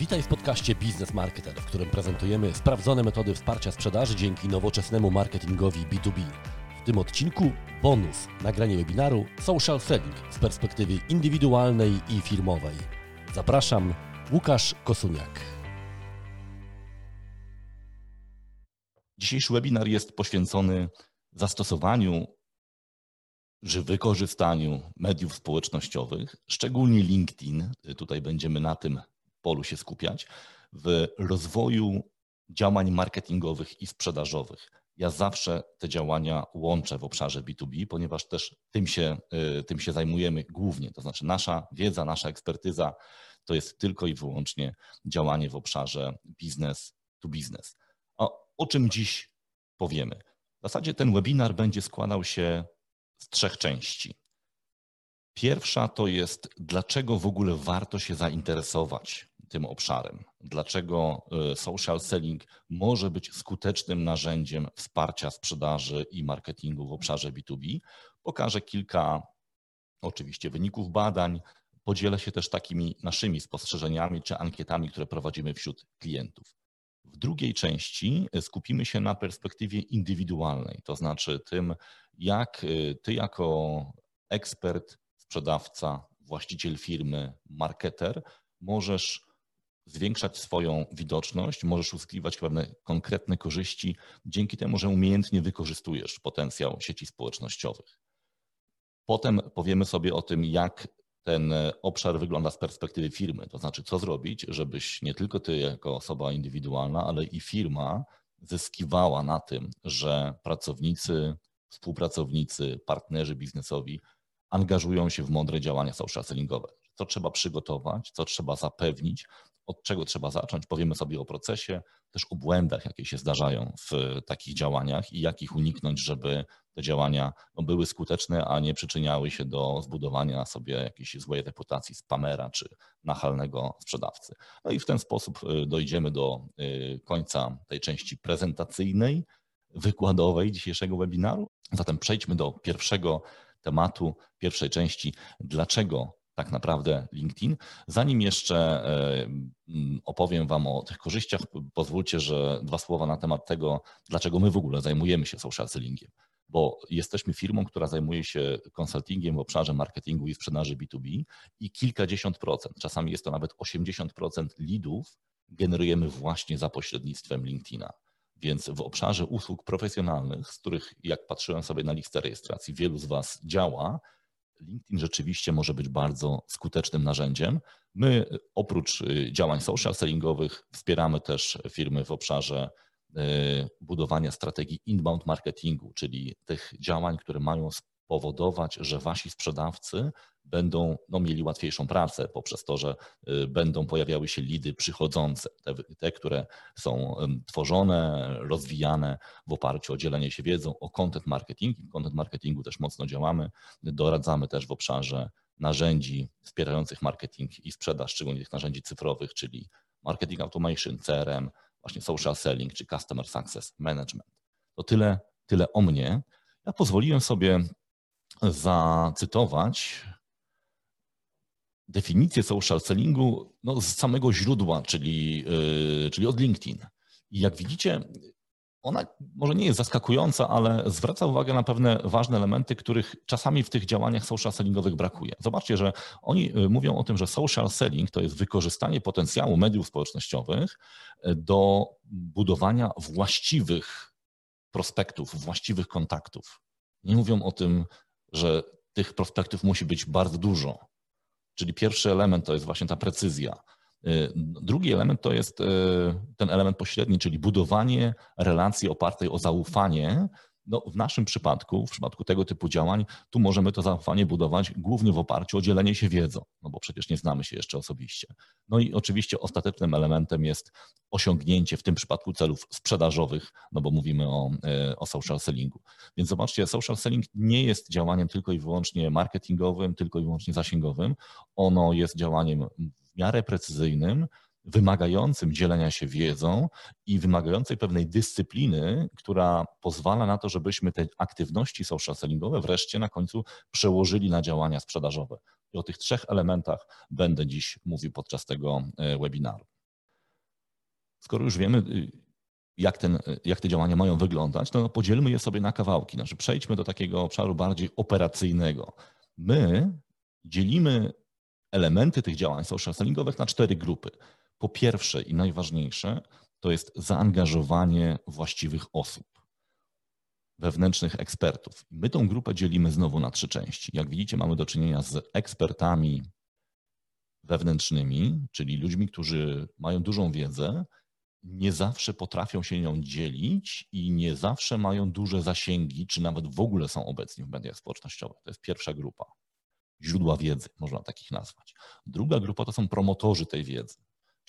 Witaj w podcaście Biznes Marketer, w którym prezentujemy sprawdzone metody wsparcia sprzedaży dzięki nowoczesnemu marketingowi B2B. W tym odcinku bonus, nagranie webinaru Social Selling z perspektywy indywidualnej i firmowej. Zapraszam, Łukasz Kosuniak. Dzisiejszy webinar jest poświęcony zastosowaniu czy wykorzystaniu mediów społecznościowych, szczególnie LinkedIn. Tutaj będziemy na tym polu się skupiać, w rozwoju działań marketingowych i sprzedażowych. Ja zawsze te działania łączę w obszarze B2B, ponieważ też tym się, y, tym się zajmujemy głównie. To znaczy, nasza wiedza, nasza ekspertyza to jest tylko i wyłącznie działanie w obszarze biznes to biznes. O, o czym dziś powiemy? W zasadzie ten webinar będzie składał się z trzech części. Pierwsza to jest, dlaczego w ogóle warto się zainteresować tym obszarem. Dlaczego e, social selling może być skutecznym narzędziem wsparcia sprzedaży i marketingu w obszarze B2B? Pokażę kilka oczywiście wyników badań. Podzielę się też takimi naszymi spostrzeżeniami czy ankietami, które prowadzimy wśród klientów. W drugiej części skupimy się na perspektywie indywidualnej, to znaczy tym, jak e, ty jako ekspert, sprzedawca, właściciel firmy, marketer możesz zwiększać swoją widoczność, możesz uzyskiwać pewne konkretne korzyści dzięki temu, że umiejętnie wykorzystujesz potencjał sieci społecznościowych. Potem powiemy sobie o tym, jak ten obszar wygląda z perspektywy firmy, to znaczy co zrobić, żebyś nie tylko ty jako osoba indywidualna, ale i firma zyskiwała na tym, że pracownicy, współpracownicy, partnerzy biznesowi angażują się w mądre działania social sellingowe. Co trzeba przygotować, co trzeba zapewnić, od czego trzeba zacząć. Powiemy sobie o procesie, też o błędach, jakie się zdarzają w takich działaniach i jak ich uniknąć, żeby te działania no, były skuteczne, a nie przyczyniały się do zbudowania sobie jakiejś złej reputacji spamera czy nachalnego sprzedawcy. No i w ten sposób y, dojdziemy do y, końca tej części prezentacyjnej, wykładowej dzisiejszego webinaru. Zatem przejdźmy do pierwszego tematu, pierwszej części, dlaczego tak naprawdę LinkedIn. Zanim jeszcze e, opowiem Wam o tych korzyściach, pozwólcie, że dwa słowa na temat tego, dlaczego my w ogóle zajmujemy się social sellingiem. Bo jesteśmy firmą, która zajmuje się konsultingiem w obszarze marketingu i sprzedaży B2B i kilkadziesiąt procent, czasami jest to nawet 80% leadów generujemy właśnie za pośrednictwem LinkedIna. Więc w obszarze usług profesjonalnych, z których jak patrzyłem sobie na listę rejestracji, wielu z Was działa, LinkedIn rzeczywiście może być bardzo skutecznym narzędziem. My oprócz y, działań social sellingowych wspieramy też firmy w obszarze y, budowania strategii inbound marketingu, czyli tych działań, które mają spowodować, że wasi sprzedawcy będą no, mieli łatwiejszą pracę poprzez to, że y, będą pojawiały się lidy przychodzące, te, te, które są tworzone, rozwijane w oparciu o dzielenie się wiedzą, o content marketing. W content marketingu też mocno działamy. Doradzamy też w obszarze narzędzi wspierających marketing i sprzedaż, szczególnie tych narzędzi cyfrowych, czyli marketing automation, CRM, właśnie social selling czy customer success management. To tyle, tyle o mnie. Ja pozwoliłem sobie zacytować definicję social sellingu no, z samego źródła, czyli, yy, czyli od LinkedIn. I jak widzicie, ona może nie jest zaskakująca, ale zwraca uwagę na pewne ważne elementy, których czasami w tych działaniach social sellingowych brakuje. Zobaczcie, że oni y, mówią o tym, że social selling to jest wykorzystanie potencjału mediów społecznościowych y, do budowania właściwych prospektów, właściwych kontaktów. Nie mówią o tym, że tych prospektów musi być bardzo dużo. Czyli pierwszy element to jest właśnie ta precyzja. Y, drugi element to jest y, ten element pośredni, czyli budowanie relacji opartej o zaufanie no, w naszym przypadku, w przypadku tego typu działań, tu możemy to zaufanie budować głównie w oparciu o dzielenie się wiedzą, no bo przecież nie znamy się jeszcze osobiście. No i oczywiście ostatecznym elementem jest osiągnięcie w tym przypadku celów sprzedażowych, no bo mówimy o, e, o social sellingu. Więc zobaczcie, social selling nie jest działaniem tylko i wyłącznie marketingowym, tylko i wyłącznie zasięgowym. Ono jest działaniem w miarę precyzyjnym, wymagającym dzielenia się wiedzą i wymagającej pewnej dyscypliny, która pozwala na to, żebyśmy te aktywności social sellingowe wreszcie na końcu przełożyli na działania sprzedażowe. I o tych trzech elementach będę dziś mówił podczas tego e, webinaru. skoro już wiemy, y, jak, ten, jak te działania mają wyglądać, to podzielmy je sobie na kawałki. Znaczy przejdźmy do takiego obszaru bardziej operacyjnego. My dzielimy elementy tych działań social sellingowych na cztery grupy. Po pierwsze i najważniejsze to jest zaangażowanie właściwych osób, wewnętrznych ekspertów. My tą grupę dzielimy znowu na trzy części. Jak widzicie, mamy do czynienia z ekspertami wewnętrznymi, czyli ludźmi, którzy mają dużą wiedzę, nie zawsze potrafią się nią dzielić i nie zawsze mają duże zasięgi, czy nawet w ogóle są obecni w mediach społecznościowych. To jest pierwsza grupa. Źródła wiedzy, można takich nazwać. Druga grupa to są promotorzy tej wiedzy,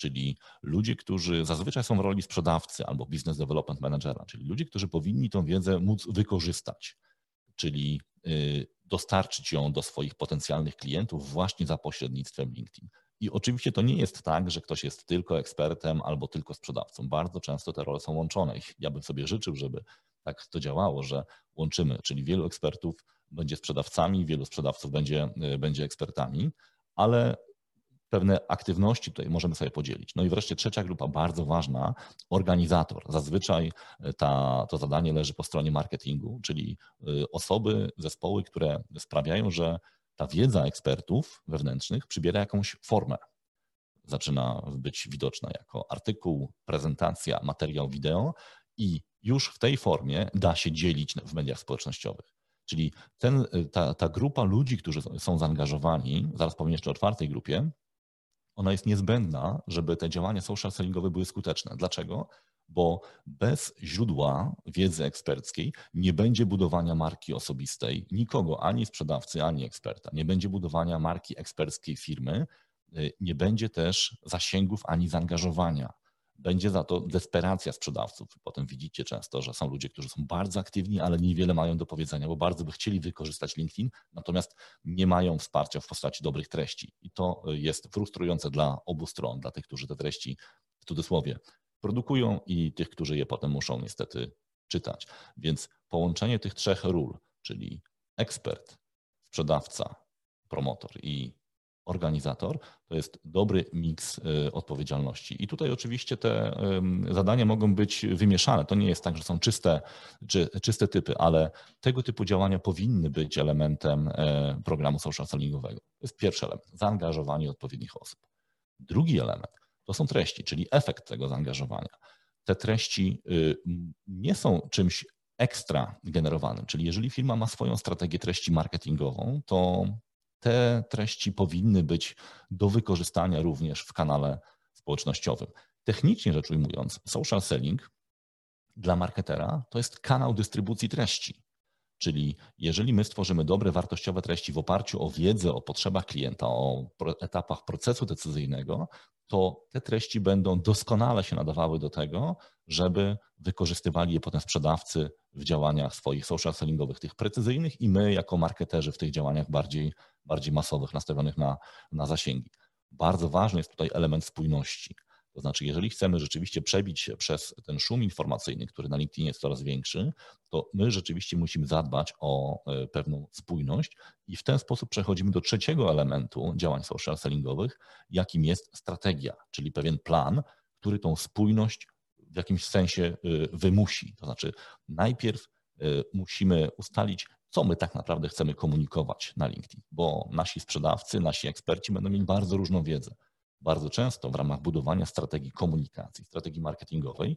czyli ludzie, którzy zazwyczaj są w roli sprzedawcy albo business development managera, czyli ludzie, którzy powinni tą wiedzę móc wykorzystać, czyli y, dostarczyć ją do swoich potencjalnych klientów właśnie za pośrednictwem LinkedIn. I oczywiście to nie jest tak, że ktoś jest tylko ekspertem albo tylko sprzedawcą. Bardzo często te role są łączone. Ja bym sobie życzył, żeby tak to działało, że łączymy, czyli wielu ekspertów będzie sprzedawcami, wielu sprzedawców będzie, y, będzie ekspertami, ale pewne aktywności tutaj możemy sobie podzielić. No i wreszcie trzecia grupa, bardzo ważna, organizator. Zazwyczaj y, ta, to zadanie leży po stronie marketingu, czyli y, osoby, zespoły, które sprawiają, że ta wiedza ekspertów wewnętrznych przybiera jakąś formę. Zaczyna być widoczna jako artykuł, prezentacja, materiał wideo i już w tej formie da się dzielić w mediach społecznościowych. Czyli ten, ta, ta grupa ludzi, którzy są zaangażowani, zaraz powiem jeszcze o czwartej grupie, ona jest niezbędna, żeby te działania social sellingowe były skuteczne. Dlaczego? Bo bez źródła wiedzy eksperckiej nie będzie budowania marki osobistej nikogo, ani sprzedawcy, ani eksperta. Nie będzie budowania marki eksperckiej firmy, nie będzie też zasięgów ani zaangażowania będzie za to desperacja sprzedawców. Potem widzicie często, że są ludzie, którzy są bardzo aktywni, ale niewiele mają do powiedzenia, bo bardzo by chcieli wykorzystać LinkedIn, natomiast nie mają wsparcia w postaci dobrych treści. I to jest frustrujące dla obu stron, dla tych, którzy te treści w cudzysłowie produkują i tych, którzy je potem muszą niestety czytać. Więc połączenie tych trzech ról, czyli ekspert, sprzedawca, promotor i organizator, to jest dobry miks y, odpowiedzialności. I tutaj oczywiście te zadania mogą być wymieszane. To nie jest tak, że są czyste, czy, czyste typy, ale tego typu działania powinny być elementem e, programu social sellingowego. To jest pierwszy element, zaangażowanie odpowiednich osób. Drugi element to są treści, czyli efekt tego zaangażowania. Te treści y, nie są czymś ekstra generowanym, czyli jeżeli firma ma swoją strategię treści marketingową, to te treści powinny być do wykorzystania również w kanale społecznościowym. Technicznie rzecz ujmując, social selling dla marketera to jest kanał dystrybucji treści. Czyli jeżeli my stworzymy dobre, wartościowe treści w oparciu o wiedzę o potrzebach klienta, o etapach procesu decyzyjnego, to te treści będą doskonale się nadawały do tego, żeby wykorzystywali je potem sprzedawcy w działaniach swoich social sellingowych, tych precyzyjnych i my jako marketerzy w tych działaniach bardziej, bardziej masowych, nastawionych na, na zasięgi. Bardzo ważny jest tutaj element spójności. To znaczy, jeżeli chcemy rzeczywiście przebić się przez ten szum informacyjny, który na LinkedInie jest coraz większy, to my rzeczywiście musimy zadbać o e, pewną spójność i w ten sposób przechodzimy do trzeciego elementu działań social sellingowych, jakim jest strategia, czyli pewien plan, który tą spójność w jakimś sensie e, wymusi. To znaczy, najpierw e, musimy ustalić, co my tak naprawdę chcemy komunikować na LinkedIn, bo nasi sprzedawcy, nasi eksperci będą mieli bardzo różną wiedzę bardzo często w ramach budowania strategii komunikacji, strategii marketingowej,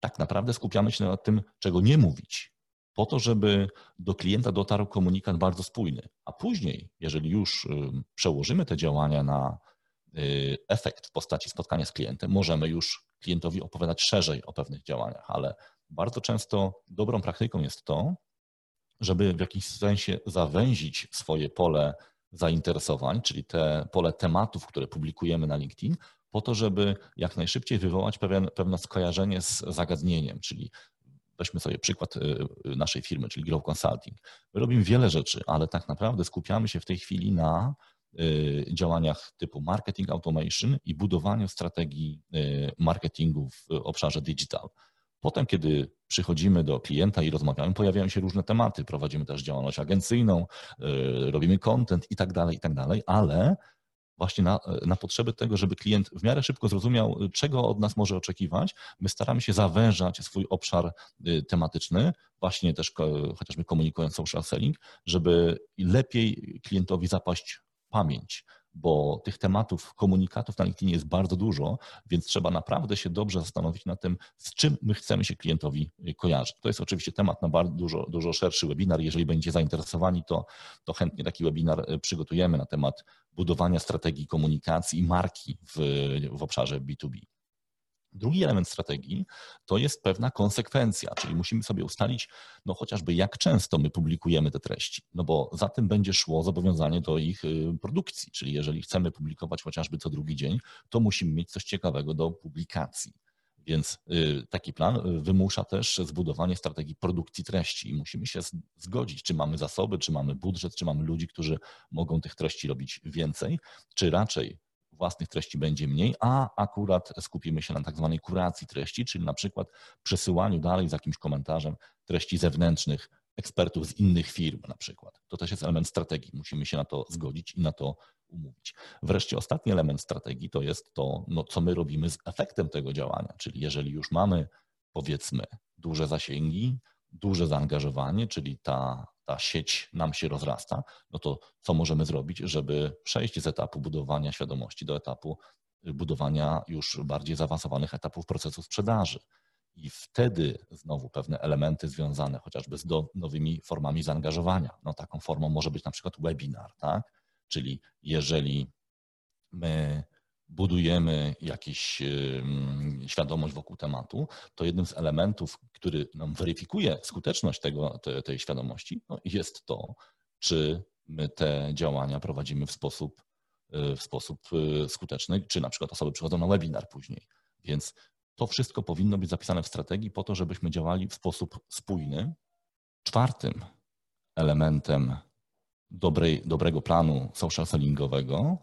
tak naprawdę skupiamy się na tym, czego nie mówić, po to, żeby do klienta dotarł komunikat bardzo spójny. A później, jeżeli już y, przełożymy te działania na y, efekt w postaci spotkania z klientem, możemy już klientowi opowiadać szerzej o pewnych działaniach, ale bardzo często dobrą praktyką jest to, żeby w jakiś sensie zawęzić swoje pole zainteresowań, czyli te pole tematów, które publikujemy na LinkedIn, po to, żeby jak najszybciej wywołać pewien, pewne skojarzenie z zagadnieniem, czyli weźmy sobie przykład y, y, naszej firmy, czyli Grow Consulting. My robimy wiele rzeczy, ale tak naprawdę skupiamy się w tej chwili na y, działaniach typu marketing automation i budowaniu strategii marketingu w obszarze digital. Potem, kiedy przychodzimy do klienta i rozmawiamy, pojawiają się różne tematy. Prowadzimy też działalność agencyjną, yy, robimy content i tak dalej, i tak dalej, ale właśnie na, na potrzeby tego, żeby klient w miarę szybko zrozumiał, czego od nas może oczekiwać. My staramy się zawężać swój obszar tematyczny, właśnie też chociażby komunikując social selling, żeby lepiej klientowi zapaść pamięć bo tych tematów, komunikatów na LinkedInie jest bardzo dużo, więc trzeba naprawdę się dobrze zastanowić nad tym, z czym my chcemy się klientowi kojarzyć. To jest oczywiście temat na bardzo dużo, dużo szerszy webinar. Jeżeli będziecie zainteresowani, to, to chętnie taki webinar e, przygotujemy na temat budowania strategii komunikacji i marki w, w obszarze B2B. Drugi element strategii to jest pewna konsekwencja, czyli musimy sobie ustalić, no chociażby jak często my publikujemy te treści, no bo za tym będzie szło zobowiązanie do ich y, produkcji, czyli jeżeli chcemy publikować chociażby co drugi dzień, to musimy mieć coś ciekawego do publikacji. Więc y, taki plan y, wymusza też zbudowanie strategii produkcji treści i musimy się zgodzić, czy mamy zasoby, czy mamy budżet, czy mamy ludzi, którzy mogą tych treści robić więcej, czy raczej własnych treści będzie mniej, a akurat skupimy się na tak zwanej kuracji treści, czyli na przykład przesyłaniu dalej z jakimś komentarzem treści zewnętrznych ekspertów z innych firm na przykład. To też jest element strategii. Musimy się na to zgodzić i na to umówić. Wreszcie ostatni element strategii to jest to, no, co my robimy z efektem tego działania, czyli jeżeli już mamy powiedzmy duże zasięgi, duże zaangażowanie, czyli ta ta sieć nam się rozrasta, no to co możemy zrobić, żeby przejść z etapu budowania świadomości do etapu budowania już bardziej zaawansowanych etapów procesu sprzedaży. I wtedy znowu pewne elementy związane chociażby z nowymi formami zaangażowania. No taką formą może być na przykład webinar, tak? Czyli jeżeli my budujemy jakąś świadomość wokół tematu, to jednym z elementów, który nam weryfikuje skuteczność tego, te, tej świadomości, no jest to, czy my te działania prowadzimy w sposób, y, w sposób y, skuteczny, czy na przykład osoby przychodzą na webinar później. Więc to wszystko powinno być zapisane w strategii po to, żebyśmy działali w sposób spójny. Czwartym elementem dobrej, dobrego planu social sellingowego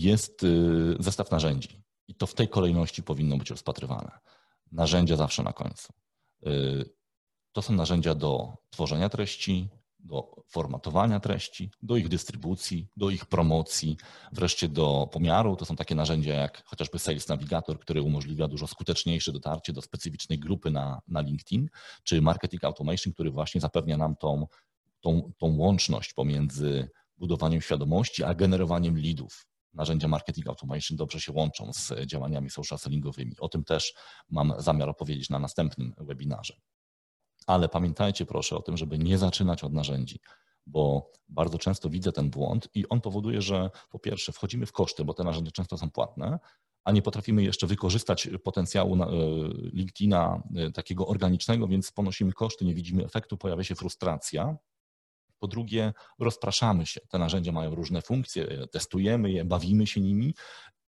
jest y, zestaw narzędzi. I to w tej kolejności powinno być rozpatrywane. Narzędzia zawsze na końcu. Y, to są narzędzia do tworzenia treści, do formatowania treści, do ich dystrybucji, do ich promocji, wreszcie do pomiaru. To są takie narzędzia jak chociażby Sales Navigator, który umożliwia dużo skuteczniejsze dotarcie do specyficznej grupy na, na LinkedIn, czy Marketing Automation, który właśnie zapewnia nam tą, tą, tą łączność pomiędzy budowaniem świadomości, a generowaniem leadów narzędzia marketing automation dobrze się łączą z działaniami social sellingowymi. O tym też mam zamiar opowiedzieć na następnym webinarze. Ale pamiętajcie proszę o tym, żeby nie zaczynać od narzędzi, bo bardzo często widzę ten błąd i on powoduje, że po pierwsze wchodzimy w koszty, bo te narzędzia często są płatne, a nie potrafimy jeszcze wykorzystać potencjału e, LinkedIna e, takiego organicznego, więc ponosimy koszty, nie widzimy efektu, pojawia się frustracja, po drugie, rozpraszamy się. Te narzędzia mają różne funkcje, testujemy je, bawimy się nimi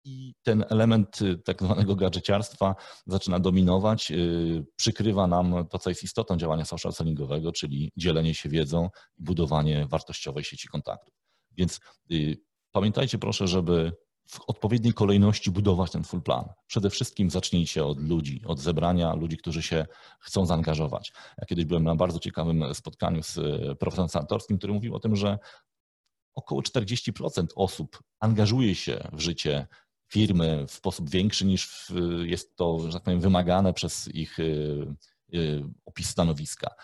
i ten element y, tak zwanego gadżeciarstwa zaczyna dominować, y, przykrywa nam to, co jest istotą działania social sellingowego, czyli dzielenie się wiedzą i budowanie wartościowej sieci kontaktów. Więc y, pamiętajcie proszę, żeby w odpowiedniej kolejności budować ten full plan. Przede wszystkim zacznijcie od ludzi, od zebrania ludzi, którzy się chcą zaangażować. Ja kiedyś byłem na bardzo ciekawym spotkaniu z e, profesorem Santorskim, który mówił o tym, że około 40% osób angażuje się w życie firmy w sposób większy niż jest to, że tak powiem, wymagane przez ich e, e, opis stanowiska.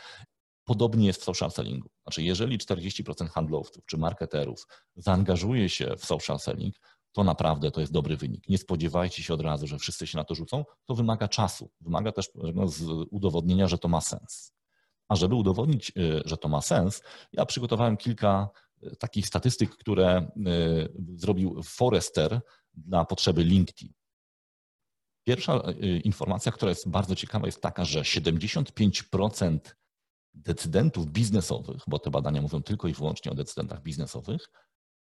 Podobnie jest w social sellingu. Znaczy, jeżeli 40% handlowców czy marketerów zaangażuje się w social selling, to naprawdę to jest dobry wynik. Nie spodziewajcie się od razu, że wszyscy się na to rzucą. To wymaga czasu. Wymaga też no, udowodnienia, że to ma sens. A żeby udowodnić, y, że to ma sens, ja przygotowałem kilka y, takich statystyk, które y, zrobił Forrester na potrzeby LinkedIn. Pierwsza informacja, która jest bardzo ciekawa, jest taka, że 75% decydentów biznesowych, bo te badania mówią tylko i wyłącznie o decydentach biznesowych,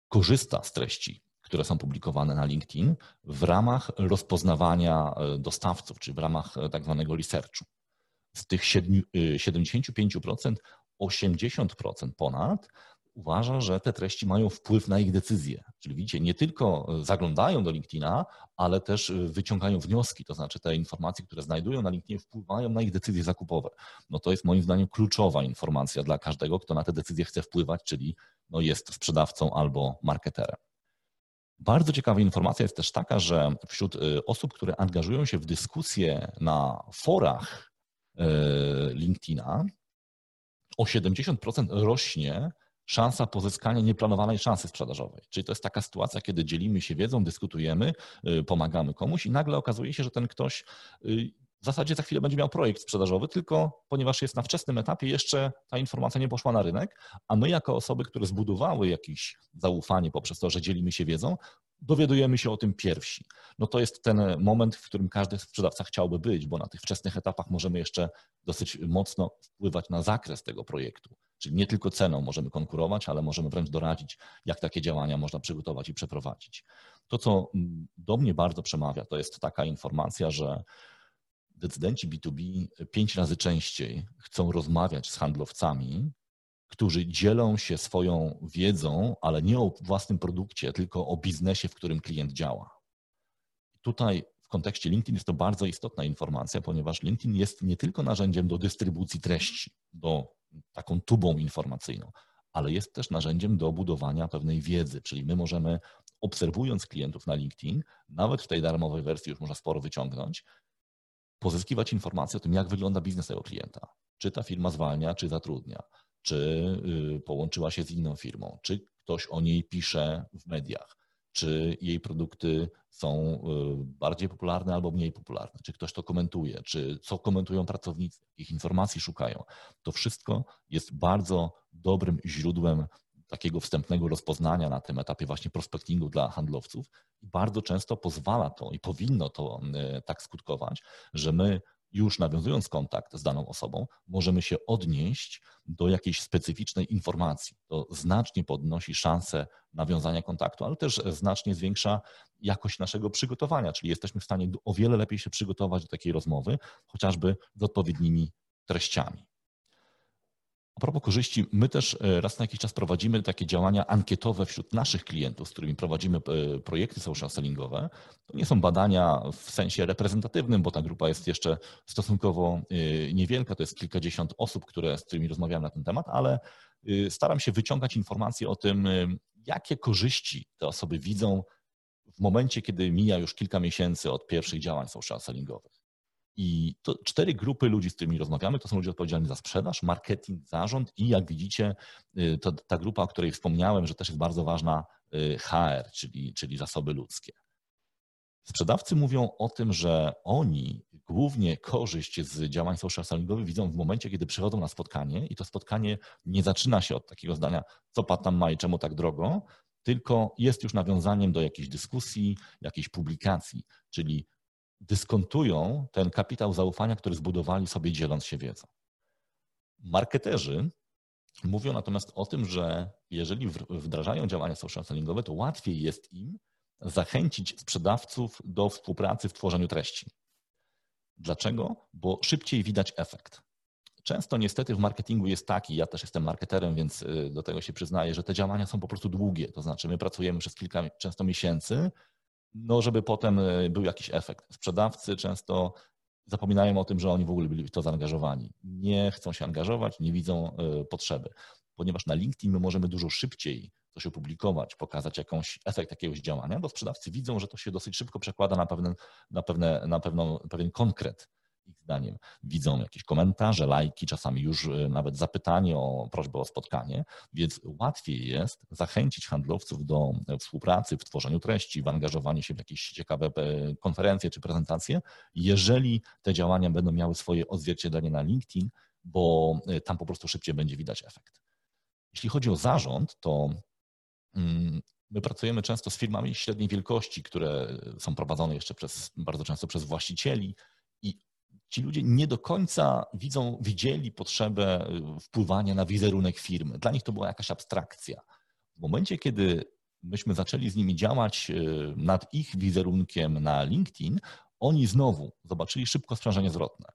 korzysta z treści które są publikowane na LinkedIn w ramach rozpoznawania e, dostawców, czy w ramach e, tak zwanego researchu. Z tych 75% 80% e, ponad uważa, że te treści mają wpływ na ich decyzje. Czyli widzicie, nie tylko zaglądają do LinkedIna, ale też wyciągają wnioski, to znaczy te informacje, które znajdują na LinkedInie wpływają na ich decyzje zakupowe. No to jest moim zdaniem kluczowa informacja dla każdego, kto na te decyzje chce wpływać, czyli no jest sprzedawcą albo marketerem. Bardzo ciekawa informacja jest też taka, że wśród y, osób, które angażują się w dyskusje na forach y, LinkedIna, o 70% rośnie szansa pozyskania nieplanowanej szansy sprzedażowej. Czyli to jest taka sytuacja, kiedy dzielimy się wiedzą, dyskutujemy, y, pomagamy komuś i nagle okazuje się, że ten ktoś w zasadzie za chwilę będzie miał projekt sprzedażowy, tylko ponieważ jest na wczesnym etapie, jeszcze ta informacja nie poszła na rynek, a my jako osoby, które zbudowały jakieś zaufanie poprzez to, że dzielimy się wiedzą, dowiadujemy się o tym pierwsi. No to jest ten moment, w którym każdy sprzedawca chciałby być, bo na tych wczesnych etapach możemy jeszcze dosyć mocno wpływać na zakres tego projektu. Czyli nie tylko ceną możemy konkurować, ale możemy wręcz doradzić, jak takie działania można przygotować i przeprowadzić. To, co do mnie bardzo przemawia, to jest taka informacja, że decydenci B2B pięć razy częściej chcą rozmawiać z handlowcami, którzy dzielą się swoją wiedzą, ale nie o własnym produkcie, tylko o biznesie, w którym klient działa. Tutaj w kontekście LinkedIn jest to bardzo istotna informacja, ponieważ LinkedIn jest nie tylko narzędziem do dystrybucji treści, do taką tubą informacyjną, ale jest też narzędziem do budowania pewnej wiedzy, czyli my możemy obserwując klientów na LinkedIn, nawet w tej darmowej wersji już można sporo wyciągnąć, pozyskiwać informacje o tym, jak wygląda biznes tego klienta. Czy ta firma zwalnia, czy zatrudnia, czy y, połączyła się z inną firmą, czy ktoś o niej pisze w mediach, czy jej produkty są y, bardziej popularne albo mniej popularne, czy ktoś to komentuje, czy co komentują pracownicy, ich informacji szukają. To wszystko jest bardzo dobrym źródłem takiego wstępnego rozpoznania na tym etapie właśnie prospectingu dla handlowców bardzo często pozwala to i powinno to e, tak skutkować, że my już nawiązując kontakt z daną osobą, możemy się odnieść do jakiejś specyficznej informacji. To znacznie podnosi szansę nawiązania kontaktu, ale też znacznie zwiększa jakość naszego przygotowania, czyli jesteśmy w stanie o wiele lepiej się przygotować do takiej rozmowy, chociażby z odpowiednimi treściami. A propos korzyści, my też e, raz na jakiś czas prowadzimy takie działania ankietowe wśród naszych klientów, z którymi prowadzimy e, projekty social sellingowe. To nie są badania w sensie reprezentatywnym, bo ta grupa jest jeszcze stosunkowo e, niewielka, to jest kilkadziesiąt osób, które, z którymi rozmawiamy na ten temat, ale staram się wyciągać informacje o tym, jakie korzyści te osoby widzą w momencie, kiedy mija już kilka miesięcy od pierwszych działań social sellingowych. I to cztery grupy ludzi, z którymi rozmawiamy, to są ludzie odpowiedzialni za sprzedaż, marketing, zarząd i jak widzicie, y, to ta grupa, o której wspomniałem, że też jest bardzo ważna, y, HR, czyli, czyli zasoby ludzkie. Sprzedawcy mówią o tym, że oni głównie korzyść z działań social sellingowych widzą w momencie, kiedy przychodzą na spotkanie i to spotkanie nie zaczyna się od takiego zdania, co pan tam ma i czemu tak drogo, tylko jest już nawiązaniem do jakiejś dyskusji, jakiejś publikacji, czyli dyskontują ten kapitał zaufania, który zbudowali sobie dzieląc się wiedzą. Marketerzy mówią natomiast o tym, że jeżeli wdrażają działania social sellingowe, to łatwiej jest im zachęcić sprzedawców do współpracy w tworzeniu treści. Dlaczego? Bo szybciej widać efekt. Często niestety w marketingu jest taki, ja też jestem marketerem, więc y, do tego się przyznaję, że te działania są po prostu długie. To znaczy, my pracujemy przez kilka często miesięcy, no żeby potem e, był jakiś efekt. Sprzedawcy często zapominają o tym, że oni w ogóle byli w to zaangażowani. Nie chcą się angażować, nie widzą e, potrzeby, ponieważ na LinkedIn my możemy dużo szybciej coś opublikować, pokazać jakąś efekt jakiegoś działania, bo sprzedawcy widzą, że to się dosyć szybko przekłada na, pewien, na, pewne, na pewną, pewien konkret ich zdaniem widzą jakieś komentarze, lajki, czasami już e, nawet zapytanie o prośbę o spotkanie, więc łatwiej jest zachęcić handlowców do e, współpracy w tworzeniu treści, w angażowaniu się w jakieś ciekawe e, konferencje czy prezentacje, jeżeli te działania będą miały swoje odzwierciedlenie na LinkedIn, bo tam po prostu szybciej będzie widać efekt. Jeśli chodzi o zarząd, to mm, My pracujemy często z firmami średniej wielkości, które są prowadzone jeszcze przez, bardzo często przez właścicieli ci ludzie nie do końca widzą, widzieli potrzebę y, wpływania na wizerunek firmy. Dla nich to była jakaś abstrakcja. W momencie, kiedy myśmy zaczęli z nimi działać y, nad ich wizerunkiem na LinkedIn, oni znowu zobaczyli szybko sprzężenie zwrotne.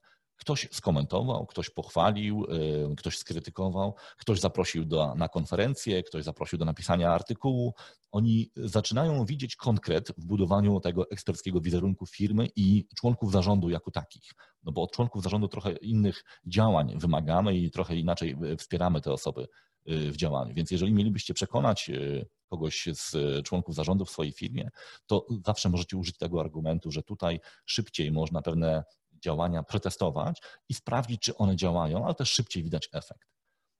Ktoś skomentował, ktoś pochwalił, y, ktoś skrytykował, ktoś zaprosił do, na konferencję, ktoś zaprosił do napisania artykułu. Oni zaczynają widzieć konkret w budowaniu tego eksperckiego wizerunku firmy i członków zarządu jako takich. No bo od członków zarządu trochę innych działań wymagamy i trochę inaczej wspieramy te osoby w działaniu. Więc jeżeli mielibyście przekonać kogoś z członków zarządu w swojej firmie, to zawsze możecie użyć tego argumentu, że tutaj szybciej można pewne działania przetestować i sprawdzić, czy one działają, ale też szybciej widać efekt.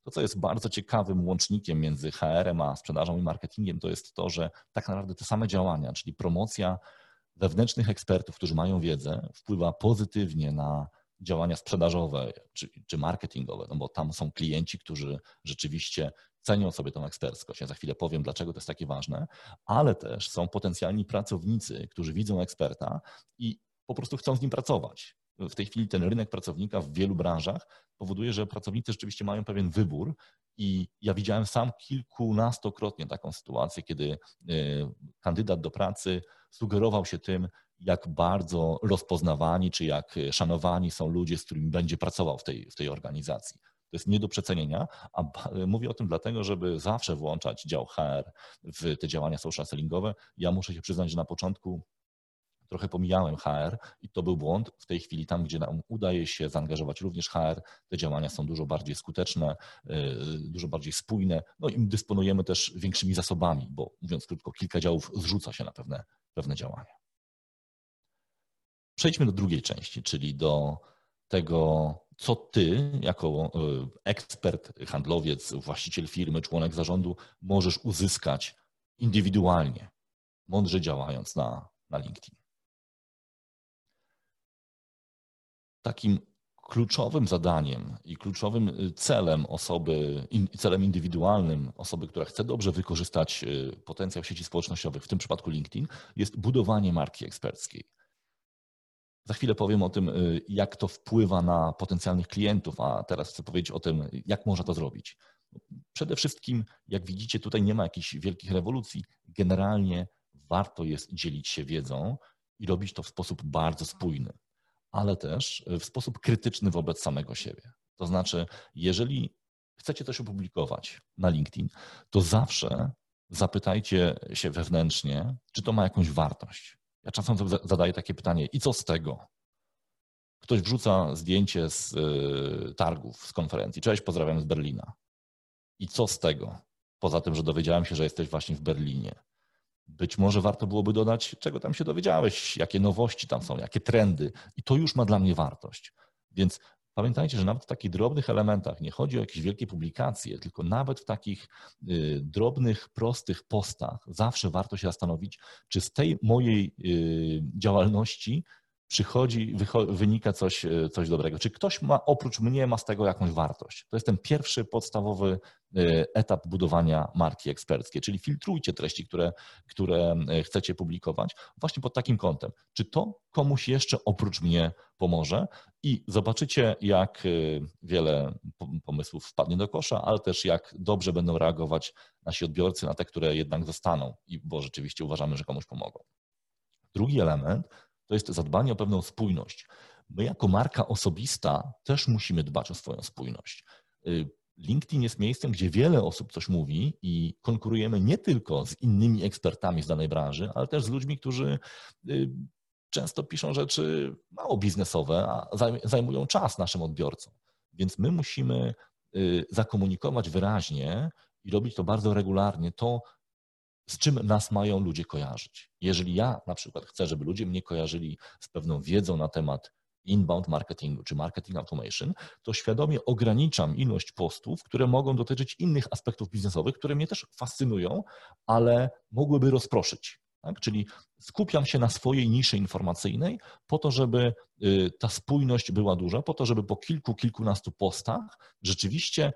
To, co jest bardzo ciekawym łącznikiem między HR-em a sprzedażą i marketingiem, to jest to, że tak naprawdę te same działania, czyli promocja wewnętrznych ekspertów, którzy mają wiedzę, wpływa pozytywnie na działania sprzedażowe czy, czy marketingowe, no bo tam są klienci, którzy rzeczywiście cenią sobie tą eksperckość. Ja za chwilę powiem, dlaczego to jest takie ważne, ale też są potencjalni pracownicy, którzy widzą eksperta i po prostu chcą z nim pracować w tej chwili ten rynek pracownika w wielu branżach powoduje, że pracownicy rzeczywiście mają pewien wybór i ja widziałem sam kilkunastokrotnie taką sytuację, kiedy e, kandydat do pracy sugerował się tym, jak bardzo rozpoznawani czy jak szanowani są ludzie, z którymi będzie pracował w tej, w tej organizacji. To jest nie do przecenienia, a mówię o tym dlatego, żeby zawsze włączać dział HR w te działania social sellingowe. Ja muszę się przyznać, że na początku trochę pomijałem HR i to był błąd. W tej chwili tam, gdzie nam udaje się zaangażować również HR, te działania są dużo bardziej skuteczne, y, dużo bardziej spójne, no i dysponujemy też większymi zasobami, bo mówiąc krótko, kilka działów zrzuca się na pewne, pewne działania. Przejdźmy do drugiej części, czyli do tego, co ty, jako y, ekspert, handlowiec, właściciel firmy, członek zarządu, możesz uzyskać indywidualnie, mądrze działając na, na LinkedIn. Takim kluczowym zadaniem i kluczowym y, celem osoby, celem indywidualnym osoby, która chce dobrze wykorzystać y, potencjał sieci społecznościowych, w tym przypadku LinkedIn, jest budowanie marki eksperckiej. Za chwilę powiem o tym, y, jak to wpływa na potencjalnych klientów, a teraz chcę powiedzieć o tym, jak można to zrobić. Przede wszystkim, jak widzicie, tutaj nie ma jakichś wielkich rewolucji. Generalnie warto jest dzielić się wiedzą i robić to w sposób bardzo spójny ale też w sposób krytyczny wobec samego siebie. To znaczy, jeżeli chcecie coś opublikować na LinkedIn, to zawsze zapytajcie się wewnętrznie, czy to ma jakąś wartość. Ja czasem zadaję takie pytanie, i co z tego? Ktoś wrzuca zdjęcie z y, targów, z konferencji. Cześć, pozdrawiam z Berlina. I co z tego? Poza tym, że dowiedziałem się, że jesteś właśnie w Berlinie. Być może warto byłoby dodać, czego tam się dowiedziałeś, jakie nowości tam są, jakie trendy, i to już ma dla mnie wartość. Więc pamiętajcie, że nawet w takich drobnych elementach nie chodzi o jakieś wielkie publikacje, tylko nawet w takich y, drobnych, prostych postach zawsze warto się zastanowić, czy z tej mojej y, działalności przychodzi, wynika coś, e, coś dobrego. Czy ktoś ma, oprócz mnie, ma z tego jakąś wartość? To jest ten pierwszy podstawowy e, etap budowania marki eksperckiej, czyli filtrujcie treści, które, które e, chcecie publikować właśnie pod takim kątem. Czy to komuś jeszcze oprócz mnie pomoże? I zobaczycie, jak wiele pomysłów wpadnie do kosza, ale też jak dobrze będą reagować nasi odbiorcy na te, które jednak zostaną, i bo rzeczywiście uważamy, że komuś pomogą. Drugi element to jest zadbanie o pewną spójność. My jako marka osobista też musimy dbać o swoją spójność. Y, LinkedIn jest miejscem, gdzie wiele osób coś mówi i konkurujemy nie tylko z innymi ekspertami z danej branży, ale też z ludźmi, którzy y, często piszą rzeczy mało biznesowe, a zajmują czas naszym odbiorcom. Więc my musimy y, zakomunikować wyraźnie i robić to bardzo regularnie, to z czym nas mają ludzie kojarzyć. Jeżeli ja na przykład chcę, żeby ludzie mnie kojarzyli z pewną wiedzą na temat inbound marketingu czy marketing automation, to świadomie ograniczam ilość postów, które mogą dotyczyć innych aspektów biznesowych, które mnie też fascynują, ale mogłyby rozproszyć. Tak? Czyli skupiam się na swojej niszy informacyjnej po to, żeby y, ta spójność była duża, po to, żeby po kilku, kilkunastu postach rzeczywiście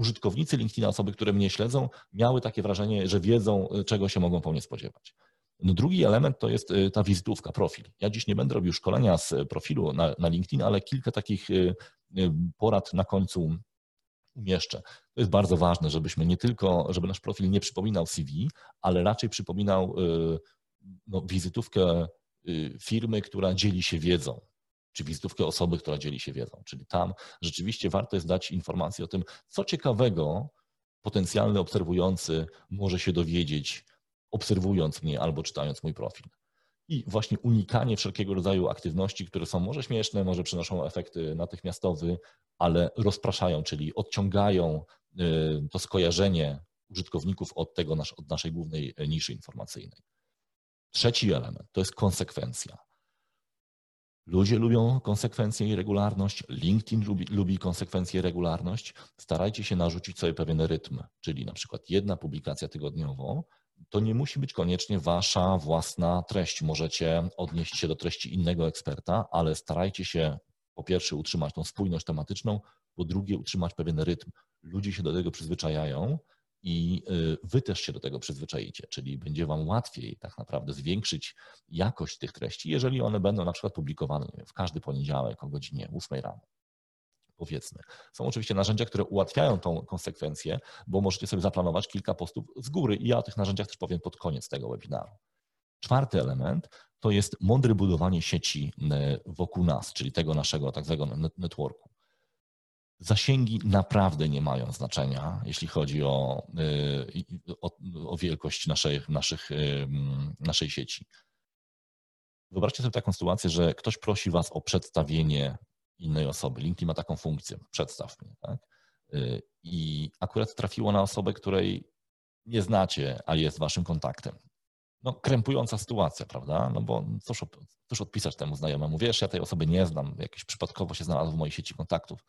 użytkownicy LinkedIna, osoby, które mnie śledzą, miały takie wrażenie, że wiedzą, y, czego się mogą po mnie spodziewać. No drugi element to jest y, ta wizytówka, profil. Ja dziś nie będę robił szkolenia z profilu na, na LinkedIn, ale kilka takich porad na końcu umieszczę. To jest bardzo ważne, żebyśmy nie tylko, żeby nasz profil nie przypominał CV, ale raczej przypominał no, wizytówkę firmy, która dzieli się wiedzą czy wizytówkę osoby, która dzieli się wiedzą. Czyli tam rzeczywiście warto jest dać informację o tym, co ciekawego potencjalny obserwujący może się dowiedzieć, obserwując mnie albo czytając mój profil. I właśnie unikanie wszelkiego rodzaju aktywności, które są może śmieszne, może przynoszą efekty natychmiastowe, ale rozpraszają, czyli odciągają to skojarzenie użytkowników od tego, od naszej głównej niszy informacyjnej. Trzeci element to jest konsekwencja. Ludzie lubią konsekwencję i regularność, LinkedIn lubi, lubi konsekwencję i regularność. Starajcie się narzucić sobie pewien rytm, czyli na przykład jedna publikacja tygodniowo. To nie musi być koniecznie wasza własna treść. Możecie odnieść się do treści innego eksperta, ale starajcie się po pierwsze utrzymać tą spójność tematyczną, po drugie utrzymać pewien rytm. Ludzie się do tego przyzwyczajają i y, wy też się do tego przyzwyczajicie, czyli będzie wam łatwiej tak naprawdę zwiększyć jakość tych treści, jeżeli one będą na przykład publikowane w każdy poniedziałek o godzinie 8 rano. Powiedzmy. Są oczywiście narzędzia, które ułatwiają tą konsekwencję, bo możecie sobie zaplanować kilka postów z góry i ja o tych narzędziach też powiem pod koniec tego webinaru. Czwarty element to jest mądre budowanie sieci y, wokół nas, czyli tego naszego tak zwanego networku. Zasięgi naprawdę nie mają znaczenia, jeśli chodzi o, y, o, o wielkość naszej, naszych, naszej sieci. Wyobraźcie sobie taką sytuację, że ktoś prosi Was o przedstawienie innej osoby. LinkedIn ma taką funkcję, przedstaw mnie. Tak? Y, I akurat trafiło na osobę, której nie znacie, a jest Waszym kontaktem. No, krępująca sytuacja, prawda? No bo cóż, cóż odpisać temu znajomemu? Wiesz, ja tej osoby nie znam, jakieś przypadkowo się znalazł w mojej sieci kontaktów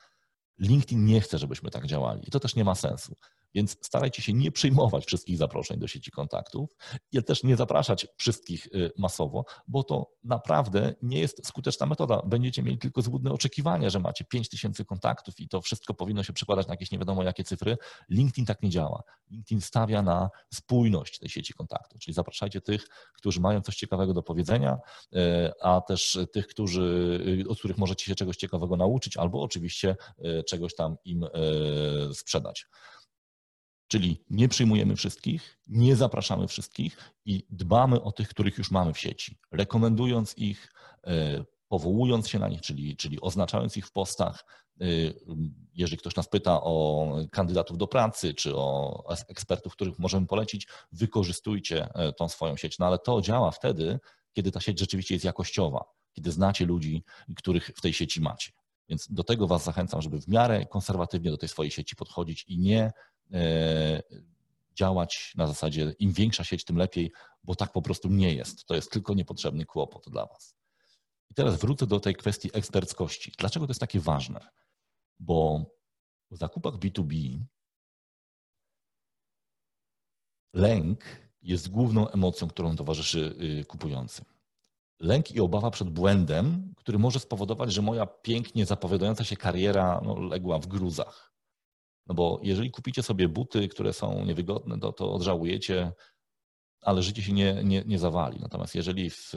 LinkedIn nie chce, żebyśmy tak działali i to też nie ma sensu. Więc starajcie się nie przyjmować wszystkich zaproszeń do sieci kontaktów i też nie zapraszać wszystkich y, masowo, bo to naprawdę nie jest skuteczna metoda. Będziecie mieli tylko złudne oczekiwania, że macie 5000 kontaktów i to wszystko powinno się przekładać na jakieś nie wiadomo jakie cyfry. LinkedIn tak nie działa. LinkedIn stawia na spójność tej sieci kontaktów, czyli zapraszajcie tych, którzy mają coś ciekawego do powiedzenia, y, a też tych, którzy, y, od których możecie się czegoś ciekawego nauczyć, albo oczywiście czegoś tam im sprzedać. Czyli nie przyjmujemy wszystkich, nie zapraszamy wszystkich i dbamy o tych, których już mamy w sieci, rekomendując ich, e, powołując się na nich, czyli, czyli oznaczając ich w postach. E, jeżeli ktoś nas pyta o kandydatów do pracy, czy o ekspertów, których możemy polecić, wykorzystujcie e, tą swoją sieć. No ale to działa wtedy, kiedy ta sieć rzeczywiście jest jakościowa, kiedy znacie ludzi, których w tej sieci macie. Więc do tego Was zachęcam, żeby w miarę konserwatywnie do tej swojej sieci podchodzić i nie E, działać na zasadzie im większa sieć, tym lepiej, bo tak po prostu nie jest. To jest tylko niepotrzebny kłopot dla Was. I teraz wrócę do tej kwestii eksperckości. Dlaczego to jest takie ważne? Bo w zakupach B2B lęk jest główną emocją, którą towarzyszy y, kupującym. Lęk i obawa przed błędem, który może spowodować, że moja pięknie zapowiadająca się kariera no, legła w gruzach. No bo jeżeli kupicie sobie buty, które są niewygodne, to, to odżałujecie, ale życie się nie, nie, nie zawali. Natomiast jeżeli w,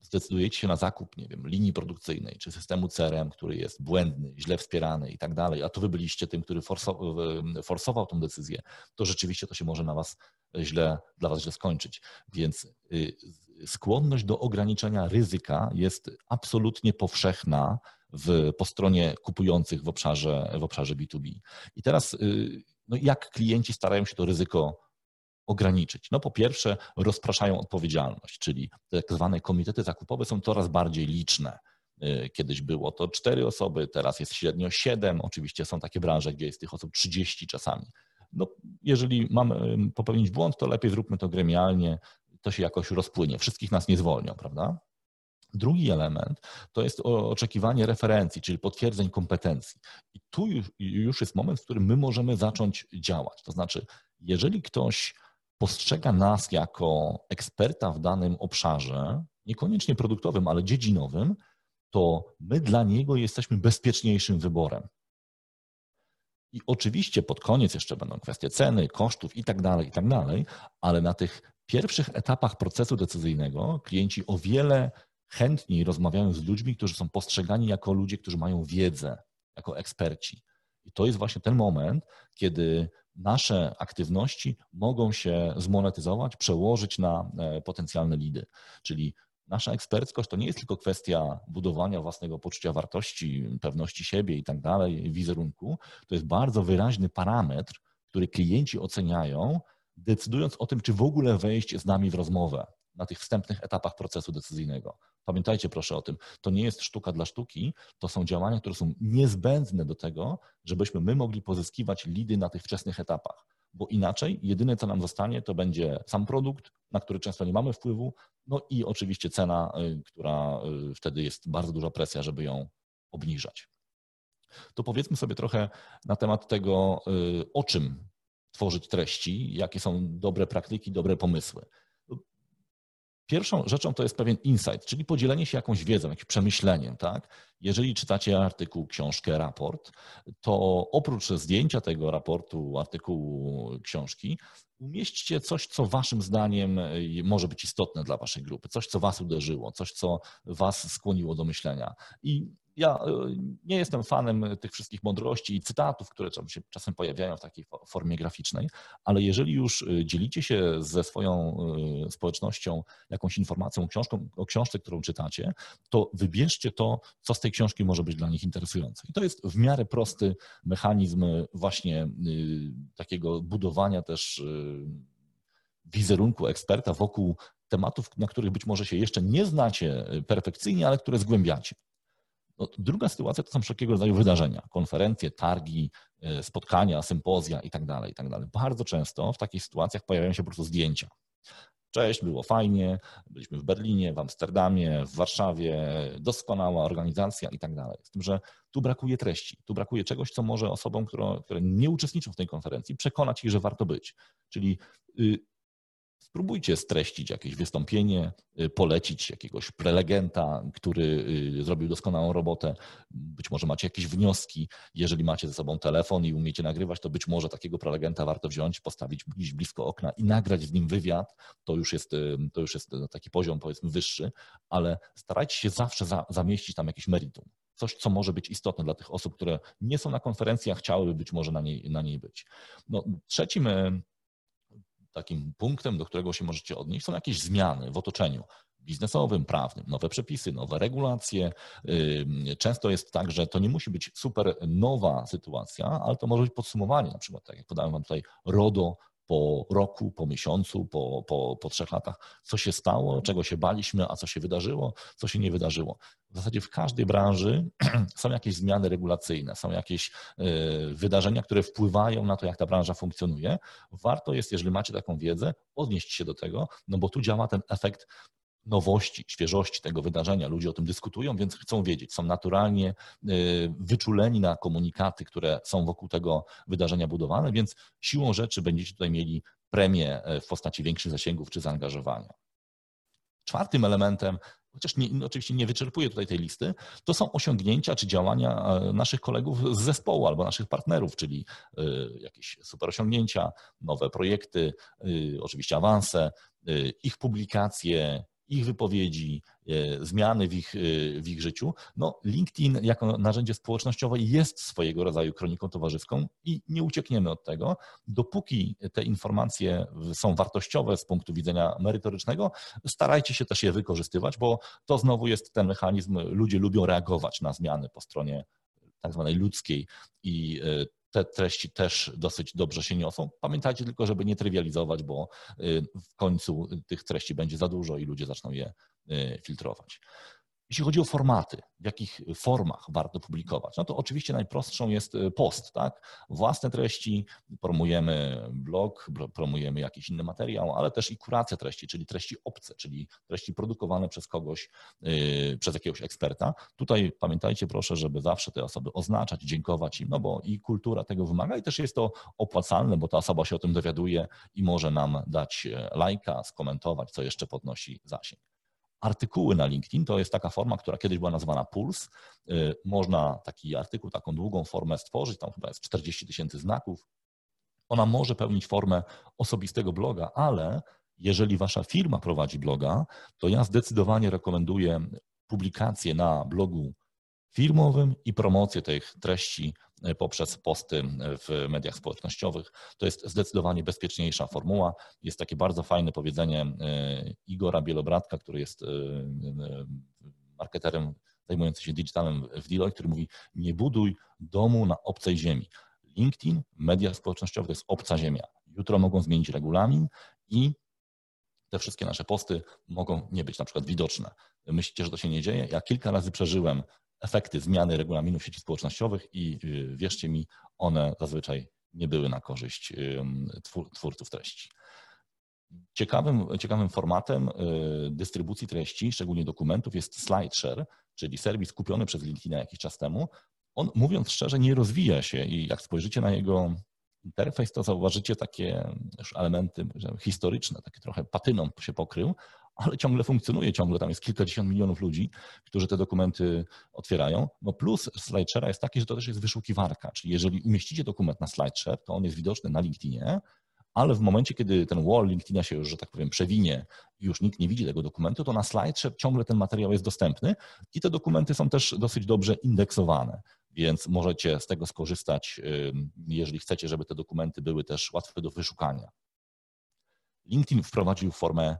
zdecydujecie się na zakup, nie wiem, linii produkcyjnej czy systemu CRM, który jest błędny, źle wspierany i tak dalej, a to wy byliście tym, który forsował, forsował tą decyzję, to rzeczywiście to się może na was źle, dla was źle skończyć. Więc y, skłonność do ograniczenia ryzyka jest absolutnie powszechna w, po stronie kupujących w obszarze, w obszarze B2B. I teraz y, no jak klienci starają się to ryzyko ograniczyć? No po pierwsze rozpraszają odpowiedzialność, czyli tak zwane komitety zakupowe są coraz bardziej liczne. Y, kiedyś było to cztery osoby, teraz jest średnio siedem. Oczywiście są takie branże, gdzie jest tych osób 30 czasami. No, jeżeli mamy popełnić błąd, to lepiej zróbmy to gremialnie, to się jakoś rozpłynie. Wszystkich nas nie zwolnią, prawda? Drugi element to jest oczekiwanie referencji, czyli potwierdzeń kompetencji. I tu już jest moment, w którym my możemy zacząć działać. To znaczy, jeżeli ktoś postrzega nas jako eksperta w danym obszarze, niekoniecznie produktowym, ale dziedzinowym, to my dla niego jesteśmy bezpieczniejszym wyborem. I oczywiście pod koniec jeszcze będą kwestie ceny, kosztów i tak dalej, i tak dalej, ale na tych pierwszych etapach procesu decyzyjnego klienci o wiele chętniej rozmawiają z ludźmi, którzy są postrzegani jako ludzie, którzy mają wiedzę, jako eksperci. I to jest właśnie ten moment, kiedy nasze aktywności mogą się zmonetyzować, przełożyć na e, potencjalne lidy. Czyli nasza eksperckość to nie jest tylko kwestia budowania własnego poczucia wartości, pewności siebie i tak dalej, wizerunku. To jest bardzo wyraźny parametr, który klienci oceniają, decydując o tym, czy w ogóle wejść z nami w rozmowę na tych wstępnych etapach procesu decyzyjnego. Pamiętajcie proszę o tym, to nie jest sztuka dla sztuki, to są działania, które są niezbędne do tego, żebyśmy my mogli pozyskiwać lidy na tych wczesnych etapach, bo inaczej jedyne co nam zostanie to będzie sam produkt, na który często nie mamy wpływu, no i oczywiście cena, y, która y, wtedy jest bardzo duża presja, żeby ją obniżać. To powiedzmy sobie trochę na temat tego, y, o czym tworzyć treści, jakie są dobre praktyki, dobre pomysły. Pierwszą rzeczą to jest pewien insight, czyli podzielenie się jakąś wiedzą, jakimś przemyśleniem. Tak? Jeżeli czytacie artykuł, książkę, raport, to oprócz zdjęcia tego raportu, artykułu, książki, umieśćcie coś, co waszym zdaniem może być istotne dla waszej grupy, coś, co was uderzyło, coś, co was skłoniło do myślenia. I ja e, nie jestem fanem tych wszystkich mądrości i cytatów, które się czasem pojawiają w takiej formie graficznej, ale jeżeli już e, dzielicie się ze swoją e, społecznością jakąś informacją książką, o książce, którą czytacie, to wybierzcie to, co z tej książki może być dla nich interesujące. I to jest w miarę prosty mechanizm właśnie takiego budowania też wizerunku eksperta wokół tematów, na których być może się jeszcze nie znacie perfekcyjnie, ale które zgłębiacie. No, druga sytuacja to są wszelkiego rodzaju wydarzenia, konferencje, targi, e, spotkania, sympozja itd., tak itd. Tak Bardzo często w takich sytuacjach pojawiają się po prostu zdjęcia. Cześć, było fajnie, byliśmy w Berlinie, w Amsterdamie, w Warszawie, doskonała organizacja i tak dalej. Z tym, że tu brakuje treści, tu brakuje czegoś, co może osobom, które, które nie uczestniczą w tej konferencji, przekonać ich, że warto być. Czyli y, Spróbujcie streścić jakieś wystąpienie, y, polecić jakiegoś prelegenta, który y, zrobił doskonałą robotę. Być może macie jakieś wnioski. Jeżeli macie ze sobą telefon i umiecie nagrywać, to być może takiego prelegenta warto wziąć, postawić gdzieś blisko okna i nagrać z nim wywiad. To już jest, y, to już jest taki poziom, powiedzmy, wyższy, ale starajcie się zawsze za, zamieścić tam jakieś meritum. Coś, co może być istotne dla tych osób, które nie są na konferencji, a chciałyby być może na niej, na niej być. No, trzecim takim punktem, do którego się możecie odnieść, są jakieś zmiany w otoczeniu biznesowym, prawnym, nowe przepisy, nowe regulacje. Często jest tak, że to nie musi być super nowa sytuacja, ale to może być podsumowanie, na przykład tak jak podałem Wam tutaj RODO po roku, po miesiącu, po, po, po trzech latach, co się stało, czego się baliśmy, a co się wydarzyło, co się nie wydarzyło. W zasadzie w każdej branży są jakieś zmiany regulacyjne, są jakieś e, wydarzenia, które wpływają na to, jak ta branża funkcjonuje. Warto jest, jeżeli macie taką wiedzę, odnieść się do tego, no bo tu działa ten efekt nowości, świeżości tego wydarzenia. Ludzie o tym dyskutują, więc chcą wiedzieć. Są naturalnie y, wyczuleni na komunikaty, które są wokół tego wydarzenia budowane, więc siłą rzeczy będziecie tutaj mieli premię e, w postaci większych zasięgów czy zaangażowania. Czwartym elementem, chociaż nie, no, oczywiście nie wyczerpuję tutaj tej listy, to są osiągnięcia czy działania e, naszych kolegów z zespołu albo naszych partnerów, czyli jakieś super osiągnięcia, nowe projekty, oczywiście awanse, ich publikacje, ich wypowiedzi, e, zmiany w ich, e, w ich życiu. No, LinkedIn jako narzędzie społecznościowe jest swojego rodzaju kroniką towarzyską i nie uciekniemy od tego. Dopóki te informacje są wartościowe z punktu widzenia merytorycznego, starajcie się też je wykorzystywać, bo to znowu jest ten mechanizm, ludzie lubią reagować na zmiany po stronie tak zwanej ludzkiej i e, te treści też dosyć dobrze się niosą. Pamiętajcie tylko, żeby nie trywializować, bo y, w końcu tych treści będzie za dużo i ludzie zaczną je y, filtrować. Jeśli chodzi o formaty, w jakich formach warto publikować, no to oczywiście najprostszą jest y, post, tak? Własne treści, promujemy blog, promujemy jakiś inny materiał, ale też i kuracja treści, czyli treści obce, czyli treści produkowane przez kogoś, yy, przez jakiegoś eksperta. Tutaj pamiętajcie proszę, żeby zawsze te osoby oznaczać, dziękować im, no bo i kultura tego wymaga i też jest to opłacalne, bo ta osoba się o tym dowiaduje i może nam dać e, lajka, skomentować, co jeszcze podnosi zasięg. Artykuły na LinkedIn to jest taka forma, która kiedyś była nazywana Puls. Y, można taki artykuł, taką długą formę stworzyć, tam chyba jest 40 tysięcy znaków. Ona może pełnić formę osobistego bloga, ale jeżeli wasza firma prowadzi bloga, to ja zdecydowanie rekomenduję publikację na blogu firmowym i promocję tych treści poprzez posty w mediach społecznościowych. To jest zdecydowanie bezpieczniejsza formuła. Jest takie bardzo fajne powiedzenie e, Igora Bielobratka, który jest e, marketerem zajmującym się digitalem w Deloitte, który mówi nie buduj domu na obcej ziemi. LinkedIn, media społecznościowe to jest obca ziemia. Jutro mogą zmienić regulamin i te wszystkie nasze posty mogą nie być na przykład widoczne. Myślicie, że to się nie dzieje? Ja kilka razy przeżyłem efekty zmiany regulaminów sieci społecznościowych i y, wierzcie mi, one zazwyczaj nie były na korzyść twórców treści. Ciekawym, ciekawym formatem y, dystrybucji treści, szczególnie dokumentów, jest SlideShare, czyli serwis kupiony przez LinkedIna jakiś czas temu. On, mówiąc szczerze, nie rozwija się i jak spojrzycie na jego interfejs, to zauważycie takie elementy historyczne, takie trochę patyną się pokrył, ale ciągle funkcjonuje, ciągle tam jest kilkadziesiąt milionów ludzi, którzy te dokumenty otwierają. No plus SlideShare jest taki, że to też jest wyszukiwarka, czyli jeżeli umieścicie dokument na SlideShare, to on jest widoczny na LinkedInie, ale w momencie, kiedy ten wall LinkedIna się już, że tak powiem, przewinie i już nikt nie widzi tego dokumentu, to na SlideShare ciągle ten materiał jest dostępny i te dokumenty są też dosyć dobrze indeksowane, więc możecie z tego skorzystać, jeżeli chcecie, żeby te dokumenty były też łatwe do wyszukania. LinkedIn wprowadził formę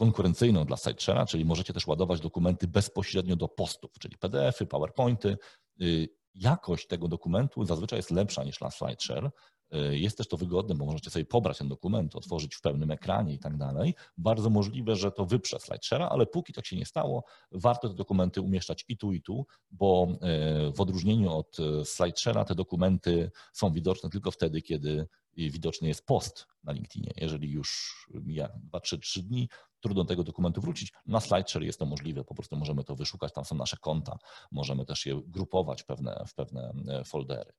konkurencyjną dla SideShare'a, czyli możecie też ładować dokumenty bezpośrednio do postów, czyli PDFy, PowerPointy. Y, jakość tego dokumentu zazwyczaj jest lepsza niż na SlideShare. Y, jest też to wygodne, bo możecie sobie pobrać ten dokument, otworzyć w pełnym ekranie i tak dalej. Bardzo możliwe, że to wyprze SlideShare'a, ale póki tak się nie stało, warto te dokumenty umieszczać i tu, i tu, bo y, w odróżnieniu od SlideShare'a te dokumenty są widoczne tylko wtedy, kiedy widoczny jest post na LinkedInie. Jeżeli już mija 2-3 dni, trudno do tego dokumentu wrócić. Na SlideShare jest to możliwe, po prostu możemy to wyszukać, tam są nasze konta, możemy też je grupować pewne, w pewne e, foldery.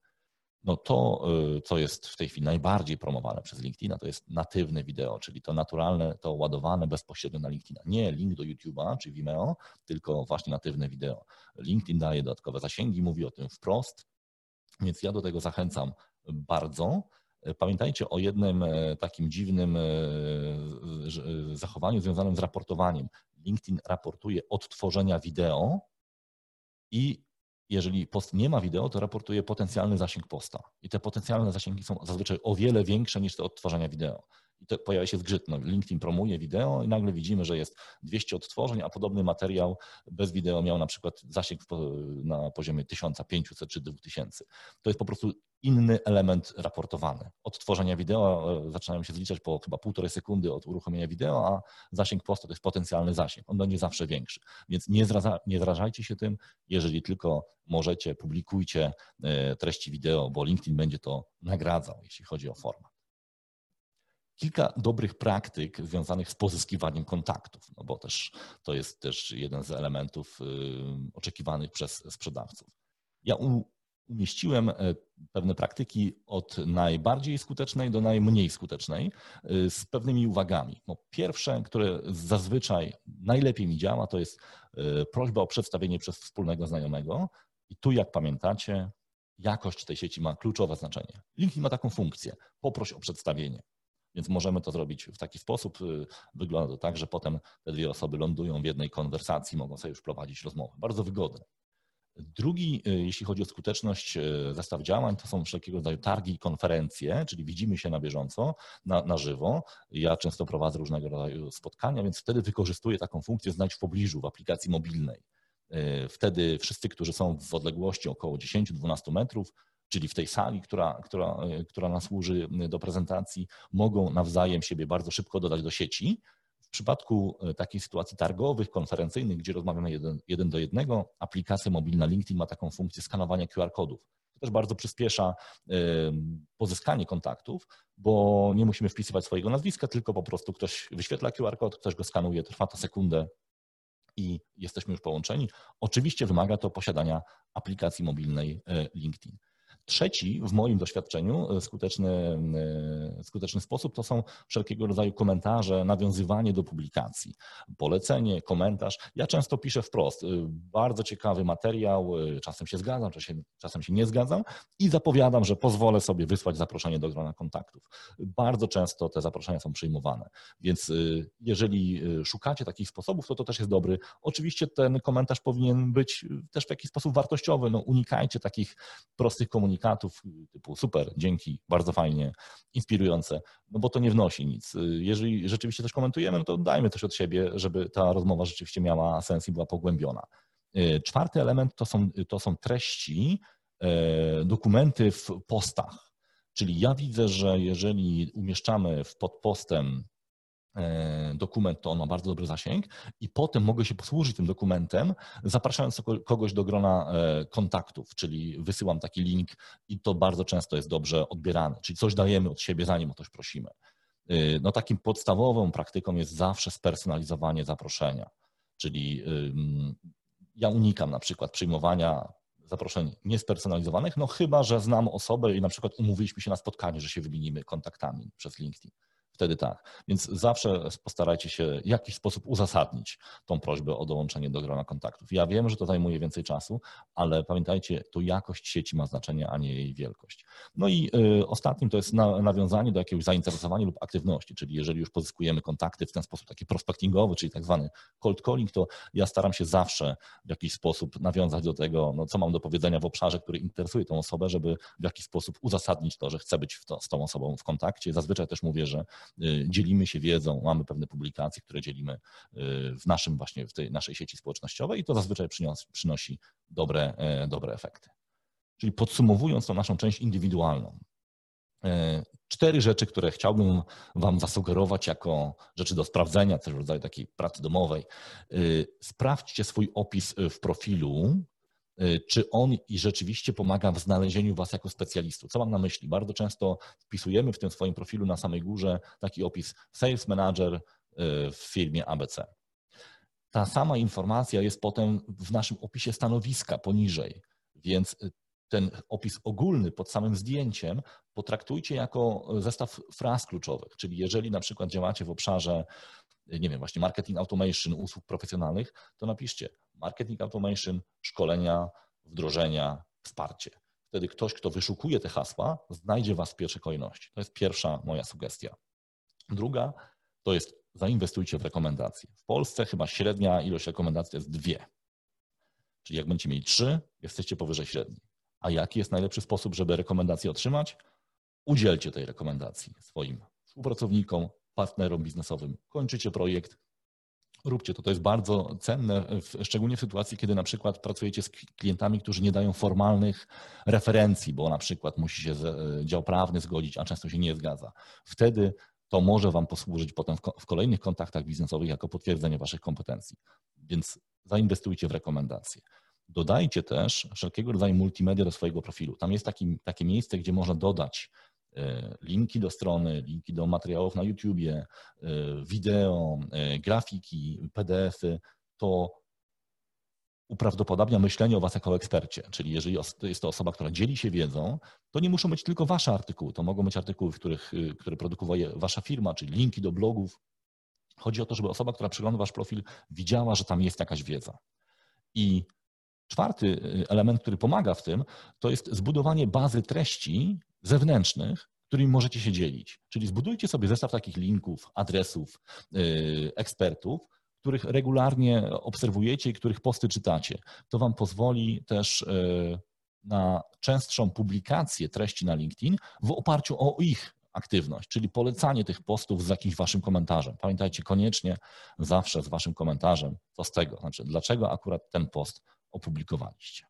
No to, e, co jest w tej chwili najbardziej promowane przez LinkedIna, to jest natywne wideo, czyli to naturalne, to ładowane bezpośrednio na LinkedIna. Nie link do YouTube'a czy Vimeo, tylko właśnie natywne wideo. LinkedIn daje dodatkowe zasięgi, mówi o tym wprost, więc ja do tego zachęcam bardzo. Pamiętajcie o jednym e, takim dziwnym e, zachowaniu związanym z raportowaniem. LinkedIn raportuje odtworzenia wideo i jeżeli post nie ma wideo, to raportuje potencjalny zasięg posta. I te potencjalne zasięgi są zazwyczaj o wiele większe niż te odtworzenia wideo i to pojawia się zgrzyt. No, LinkedIn promuje wideo i nagle widzimy, że jest 200 odtworzeń, a podobny materiał bez wideo miał na przykład zasięg na poziomie 1500 czy 2000. To jest po prostu inny element raportowany. Odtworzenia wideo e, zaczynają się zliczać po chyba półtorej sekundy od uruchomienia wideo, a zasięg posta to jest potencjalny zasięg. On będzie zawsze większy. Więc nie, zraza, nie zrażajcie się tym. Jeżeli tylko możecie, publikujcie e, treści wideo, bo LinkedIn będzie to nagradzał, jeśli chodzi o format kilka dobrych praktyk związanych z pozyskiwaniem kontaktów, no bo też to jest też jeden z elementów y, oczekiwanych przez sprzedawców. Ja umieściłem e, pewne praktyki od najbardziej skutecznej do najmniej skutecznej y, z pewnymi uwagami. No pierwsze, które zazwyczaj najlepiej mi działa, to jest y, prośba o przedstawienie przez wspólnego znajomego. I tu, jak pamiętacie, jakość tej sieci ma kluczowe znaczenie. LinkedIn ma taką funkcję. Poproś o przedstawienie. Więc możemy to zrobić w taki sposób. Y, wygląda to tak, że potem te dwie osoby lądują w jednej konwersacji, mogą sobie już prowadzić rozmowę. Bardzo wygodne. Drugi, y, jeśli chodzi o skuteczność y, zestaw działań, to są wszelkiego rodzaju targi i konferencje, czyli widzimy się na bieżąco, na, na żywo. Ja często prowadzę różnego rodzaju spotkania, więc wtedy wykorzystuję taką funkcję znajdź w pobliżu w aplikacji mobilnej. Wtedy wszyscy, którzy są w odległości około 10-12 metrów, czyli w tej sali, która, która, która nas służy do prezentacji, mogą nawzajem siebie bardzo szybko dodać do sieci. W przypadku e, takich sytuacji targowych, konferencyjnych, gdzie rozmawiamy jeden, jeden do jednego, aplikacja mobilna LinkedIn ma taką funkcję skanowania QR-kodów. To też bardzo przyspiesza pozyskanie kontaktów, bo nie musimy wpisywać swojego nazwiska, tylko po prostu ktoś wyświetla QR-kod, ktoś go skanuje, trwa to sekundę i jesteśmy już połączeni. Oczywiście wymaga to posiadania aplikacji mobilnej e, LinkedIn. Trzeci, w moim doświadczeniu, e, skuteczny, e, skuteczny sposób to są wszelkiego rodzaju komentarze, nawiązywanie do publikacji, polecenie, komentarz. Ja często piszę wprost, e, bardzo ciekawy materiał, czasem się zgadzam, czasem, się nie zgadzam i zapowiadam, że pozwolę sobie wysłać zaproszenie do grona kontaktów. Bardzo często te zaproszenia są przyjmowane, więc jeżeli szukacie takich sposobów, to to też jest dobry. Oczywiście ten komentarz powinien być też w jakiś sposób wartościowy. No, unikajcie takich prostych komunikacji komunikatów typu super, dzięki, bardzo fajnie, inspirujące, no bo to nie wnosi nic. Jeżeli rzeczywiście coś komentujemy, no to dajmy coś od siebie, żeby ta rozmowa rzeczywiście miała sens i była pogłębiona. Czwarty element to są, to są treści, e, dokumenty w postach. Czyli ja widzę, że jeżeli umieszczamy pod postem dokument, to on ma bardzo dobry zasięg i potem mogę się posłużyć tym dokumentem, zapraszając kogoś do grona e, kontaktów, czyli wysyłam taki link i to bardzo często jest dobrze odbierane, czyli coś dajemy od siebie, zanim o coś prosimy. No takim podstawową praktyką jest zawsze spersonalizowanie zaproszenia, czyli ja unikam na przykład przyjmowania zaproszeń niespersonalizowanych, no chyba, że znam osobę i na przykład umówiliśmy się na spotkanie, że się wymienimy kontaktami przez LinkedIn wtedy tak. Więc zawsze postarajcie się w jakiś sposób uzasadnić tą prośbę o dołączenie do grona kontaktów. Ja wiem, że to zajmuje więcej czasu, ale pamiętajcie, to jakość sieci ma znaczenie, a nie jej wielkość. No i y, ostatnim to jest nawiązanie do jakiegoś zainteresowania lub aktywności, czyli jeżeli już pozyskujemy kontakty w ten sposób taki prospectingowy, czyli tak zwany cold calling, to ja staram się zawsze w jakiś sposób nawiązać do tego, no, co mam do powiedzenia w obszarze, który interesuje tą osobę, żeby w jakiś sposób uzasadnić to, że chcę być to, z tą osobą w kontakcie. Zazwyczaj też mówię, że dzielimy się wiedzą, mamy pewne publikacje, które dzielimy y, w naszym właśnie, w tej naszej sieci społecznościowej i to zazwyczaj przynosi, przynosi dobre, e, dobre efekty. Czyli podsumowując tą naszą część indywidualną, e, cztery rzeczy, które chciałbym Wam zasugerować jako rzeczy do sprawdzenia, też w rodzaju takiej pracy domowej. Y, sprawdźcie swój opis w profilu, Y, czy on i rzeczywiście pomaga w znalezieniu Was jako specjalistów. Co mam na myśli? Bardzo często wpisujemy w tym swoim profilu na samej górze taki opis Sales Manager y, w firmie ABC. Ta sama informacja jest potem w naszym opisie stanowiska poniżej, więc y, ten opis ogólny pod samym zdjęciem potraktujcie jako zestaw fraz kluczowych, czyli jeżeli na przykład działacie w obszarze, nie wiem, właśnie marketing automation, usług profesjonalnych, to napiszcie marketing automation, szkolenia, wdrożenia, wsparcie. Wtedy ktoś, kto wyszukuje te hasła, znajdzie Was w pierwszej kolejności. To jest pierwsza moja sugestia. Druga to jest zainwestujcie w rekomendacje. W Polsce chyba średnia ilość rekomendacji to jest dwie. Czyli jak będziecie mieli trzy, jesteście powyżej średniej. A jaki jest najlepszy sposób, żeby rekomendacje otrzymać? Udzielcie tej rekomendacji swoim współpracownikom, partnerom biznesowym. Kończycie projekt, Róbcie to, to jest bardzo cenne, szczególnie w sytuacji, kiedy na przykład pracujecie z klientami, którzy nie dają formalnych referencji, bo na przykład musi się e, dział prawny zgodzić, a często się nie zgadza. Wtedy to może Wam posłużyć potem w kolejnych kontaktach biznesowych jako potwierdzenie Waszych kompetencji. Więc zainwestujcie w rekomendacje. Dodajcie też wszelkiego rodzaju multimedia do swojego profilu. Tam jest taki, takie miejsce, gdzie można dodać linki do strony, linki do materiałów na YouTubie, e, wideo, e, grafiki, PDFy, to uprawdopodobnia myślenie o Was jako ekspercie. Czyli jeżeli jest to osoba, która dzieli się wiedzą, to nie muszą być tylko Wasze artykuły, to mogą być artykuły, których, które produkuje Wasza firma, czyli linki do blogów. Chodzi o to, żeby osoba, która przegląda Wasz profil, widziała, że tam jest jakaś wiedza. I czwarty element, który pomaga w tym, to jest zbudowanie bazy treści, zewnętrznych, którymi możecie się dzielić. Czyli zbudujcie sobie zestaw takich linków, adresów, yy, ekspertów, których regularnie obserwujecie i których posty czytacie. To Wam pozwoli też yy, na częstszą publikację treści na LinkedIn w oparciu o ich aktywność, czyli polecanie tych postów z jakimś Waszym komentarzem. Pamiętajcie koniecznie zawsze z Waszym komentarzem, co z tego, znaczy dlaczego akurat ten post opublikowaliście.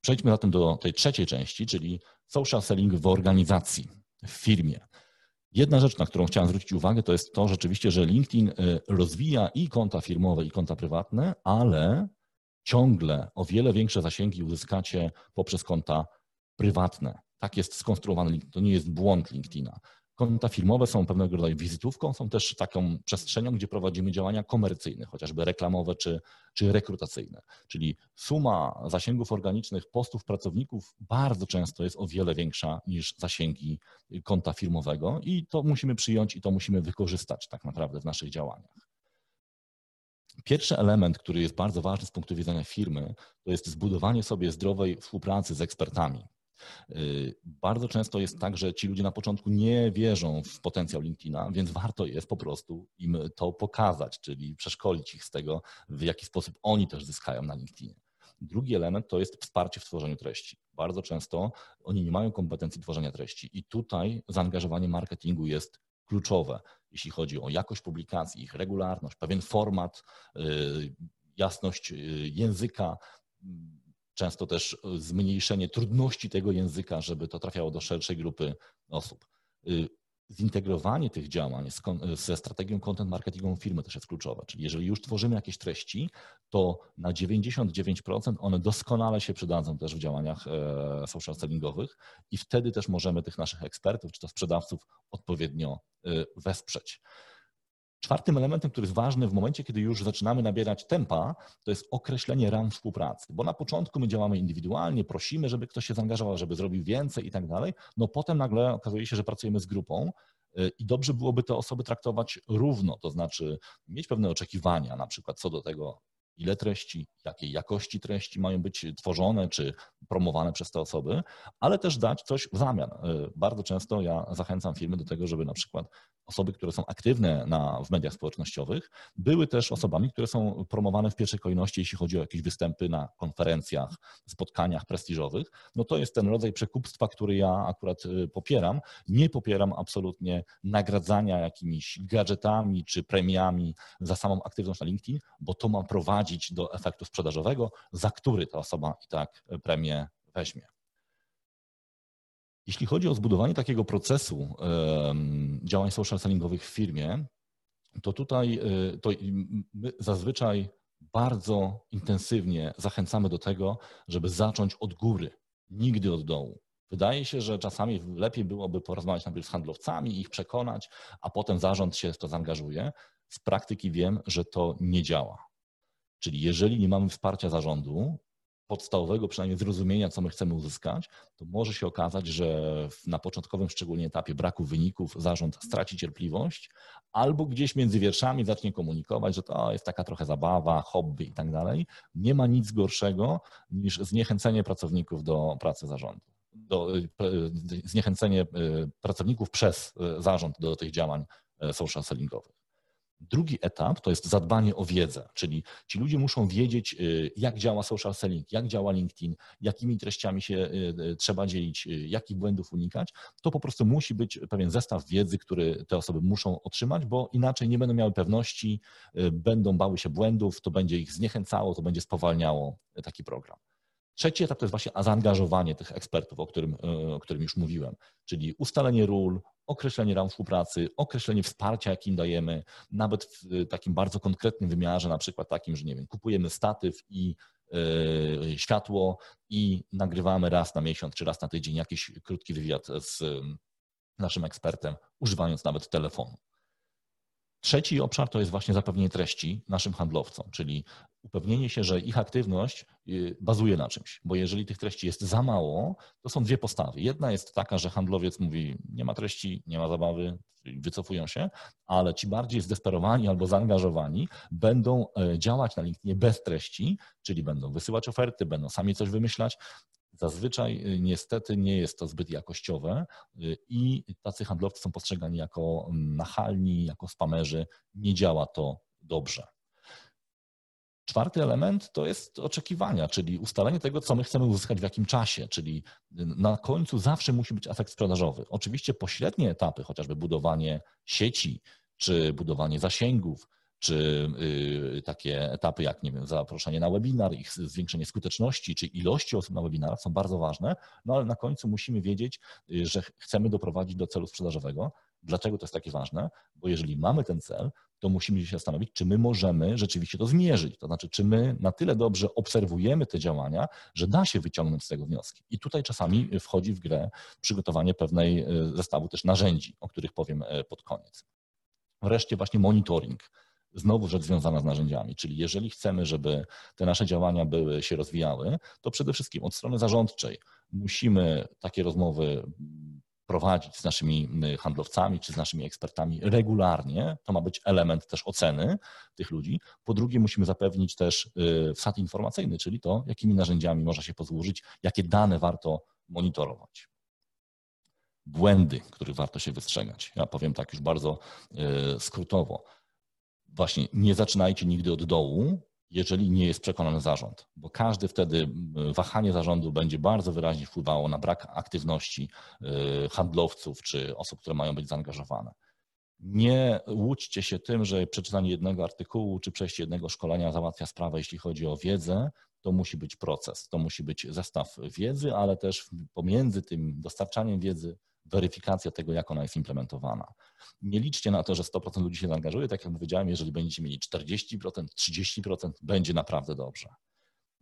Przejdźmy zatem do tej trzeciej części, czyli social selling w organizacji, w firmie. Jedna rzecz, na którą chciałem zwrócić uwagę, to jest to rzeczywiście, że LinkedIn y, rozwija i konta firmowe, i konta prywatne, ale ciągle o wiele większe zasięgi uzyskacie poprzez konta prywatne. Tak jest skonstruowany LinkedIn. To nie jest błąd LinkedIna. Konta firmowe są pewnego rodzaju wizytówką, są też taką przestrzenią, gdzie prowadzimy działania komercyjne, chociażby reklamowe czy, czy rekrutacyjne. Czyli suma zasięgów organicznych postów pracowników bardzo często jest o wiele większa niż zasięgi konta firmowego i to musimy przyjąć i to musimy wykorzystać tak naprawdę w naszych działaniach. Pierwszy element, który jest bardzo ważny z punktu widzenia firmy, to jest zbudowanie sobie zdrowej współpracy z ekspertami. Y, bardzo często jest tak, że ci ludzie na początku nie wierzą w potencjał LinkedIna, więc warto jest po prostu im to pokazać, czyli przeszkolić ich z tego, w jaki sposób oni też zyskają na LinkedInie. Drugi element to jest wsparcie w tworzeniu treści. Bardzo często oni nie mają kompetencji tworzenia treści i tutaj zaangażowanie marketingu jest kluczowe, jeśli chodzi o jakość publikacji, ich regularność, pewien format, y, jasność y, języka, często też e, zmniejszenie trudności tego języka, żeby to trafiało do szerszej grupy osób. Y, zintegrowanie tych działań ze strategią content marketingową firmy też jest kluczowe. Czyli jeżeli już tworzymy jakieś treści, to na 99% one doskonale się przydadzą też w działaniach e, social sellingowych i wtedy też możemy tych naszych ekspertów czy to sprzedawców odpowiednio e, wesprzeć. Czwartym elementem, który jest ważny w momencie, kiedy już zaczynamy nabierać tempa, to jest określenie ram współpracy. Bo na początku my działamy indywidualnie, prosimy, żeby ktoś się zaangażował, żeby zrobił więcej i tak dalej. No potem nagle okazuje się, że pracujemy z grupą y, i dobrze byłoby te osoby traktować równo, to znaczy mieć pewne oczekiwania, na przykład co do tego, ile treści, jakiej jakości treści mają być tworzone czy promowane przez te osoby, ale też dać coś w zamian. Y, bardzo często ja zachęcam firmy do tego, żeby na przykład osoby, które są aktywne na, w mediach społecznościowych, były też osobami, które są promowane w pierwszej kolejności, jeśli chodzi o jakieś występy na konferencjach, spotkaniach prestiżowych. No to jest ten rodzaj przekupstwa, który ja akurat y, popieram. Nie popieram absolutnie nagradzania jakimiś gadżetami czy premiami za samą aktywność na LinkedIn, bo to ma prowadzić do efektu sprzedażowego, za który ta osoba i tak premię weźmie. Jeśli chodzi o zbudowanie takiego procesu działań social sellingowych w firmie, to tutaj e, to my zazwyczaj bardzo intensywnie zachęcamy do tego, żeby zacząć od góry, nigdy od dołu. Wydaje się, że czasami lepiej byłoby porozmawiać najpierw z handlowcami, ich przekonać, a potem zarząd się w to zaangażuje. Z praktyki wiem, że to nie działa. Czyli jeżeli nie mamy wsparcia zarządu, podstawowego przynajmniej zrozumienia, co my chcemy uzyskać, to może się okazać, że na początkowym szczególnie etapie braku wyników zarząd straci cierpliwość albo gdzieś między wierszami zacznie komunikować, że to jest taka trochę zabawa, hobby i tak dalej. Nie ma nic gorszego niż zniechęcenie pracowników do pracy zarządu. Do, e, zniechęcenie e, pracowników przez zarząd do tych działań social sellingowych. Drugi etap to jest zadbanie o wiedzę, czyli ci ludzie muszą wiedzieć, y, jak działa social selling, jak działa LinkedIn, jakimi treściami się y, y, trzeba dzielić, jakich błędów unikać. To po prostu musi być pewien zestaw wiedzy, który te osoby muszą otrzymać, bo inaczej nie będą miały pewności, będą bały się błędów, to będzie ich zniechęcało, to będzie spowalniało taki program. Trzeci etap to jest właśnie zaangażowanie tych ekspertów, o którym, o którym już mówiłem, czyli ustalenie ról, określenie ram współpracy, określenie wsparcia, jakim dajemy, nawet w takim bardzo konkretnym wymiarze, na przykład takim, że nie wiem, kupujemy statyw i yy, światło i nagrywamy raz na miesiąc czy raz na tydzień jakiś krótki wywiad z naszym ekspertem, używając nawet telefonu. Trzeci obszar to jest właśnie zapewnienie treści naszym handlowcom, czyli upewnienie się, że ich aktywność y, bazuje na czymś, bo jeżeli tych treści jest za mało, to są dwie postawy. Jedna jest taka, że handlowiec mówi, nie ma treści, nie ma zabawy, wycofują się, ale ci bardziej zdesperowani albo zaangażowani będą e, działać na LinkedInie bez treści, czyli będą wysyłać oferty, będą sami coś wymyślać Zazwyczaj y, niestety nie jest to zbyt jakościowe y, i tacy handlowcy są postrzegani jako mm, nachalni, jako spamerzy. Nie działa to dobrze. Czwarty element to jest oczekiwania, czyli ustalenie tego, co my chcemy uzyskać w jakim czasie, czyli na końcu zawsze musi być efekt sprzedażowy. Oczywiście pośrednie etapy, chociażby budowanie sieci czy budowanie zasięgów, czy y, takie etapy jak, nie wiem, zaproszenie na webinar, ich zwiększenie skuteczności, czy ilości osób na webinarach są bardzo ważne, no ale na końcu musimy wiedzieć, y, że chcemy doprowadzić do celu sprzedażowego. Dlaczego to jest takie ważne? Bo jeżeli mamy ten cel, to musimy się zastanowić, czy my możemy rzeczywiście to zmierzyć. To znaczy, czy my na tyle dobrze obserwujemy te działania, że da się wyciągnąć z tego wnioski. I tutaj czasami wchodzi w grę przygotowanie pewnej y, zestawu też narzędzi, o których powiem pod koniec. Wreszcie właśnie monitoring znowu rzecz związana z narzędziami, czyli jeżeli chcemy, żeby te nasze działania były, się rozwijały, to przede wszystkim od strony zarządczej musimy takie rozmowy prowadzić z naszymi y, handlowcami czy z naszymi ekspertami regularnie. To ma być element też oceny tych ludzi. Po drugie, musimy zapewnić też y, wsad informacyjny, czyli to, jakimi narzędziami można się posłużyć, jakie dane warto monitorować. Błędy, których warto się wystrzegać. Ja powiem tak już bardzo y, skrótowo właśnie nie zaczynajcie nigdy od dołu, jeżeli nie jest przekonany zarząd, bo każdy wtedy wahanie zarządu będzie bardzo wyraźnie wpływało na brak aktywności y, handlowców czy osób, które mają być zaangażowane. Nie łudźcie się tym, że przeczytanie jednego artykułu czy przejście jednego szkolenia załatwia sprawę, jeśli chodzi o wiedzę. To musi być proces, to musi być zestaw wiedzy, ale też pomiędzy tym dostarczaniem wiedzy weryfikacja tego, jak ona jest implementowana. Nie liczcie na to, że 100% ludzi się zaangażuje. Tak jak powiedziałem, jeżeli będziecie mieli 40%, 30%, będzie naprawdę dobrze.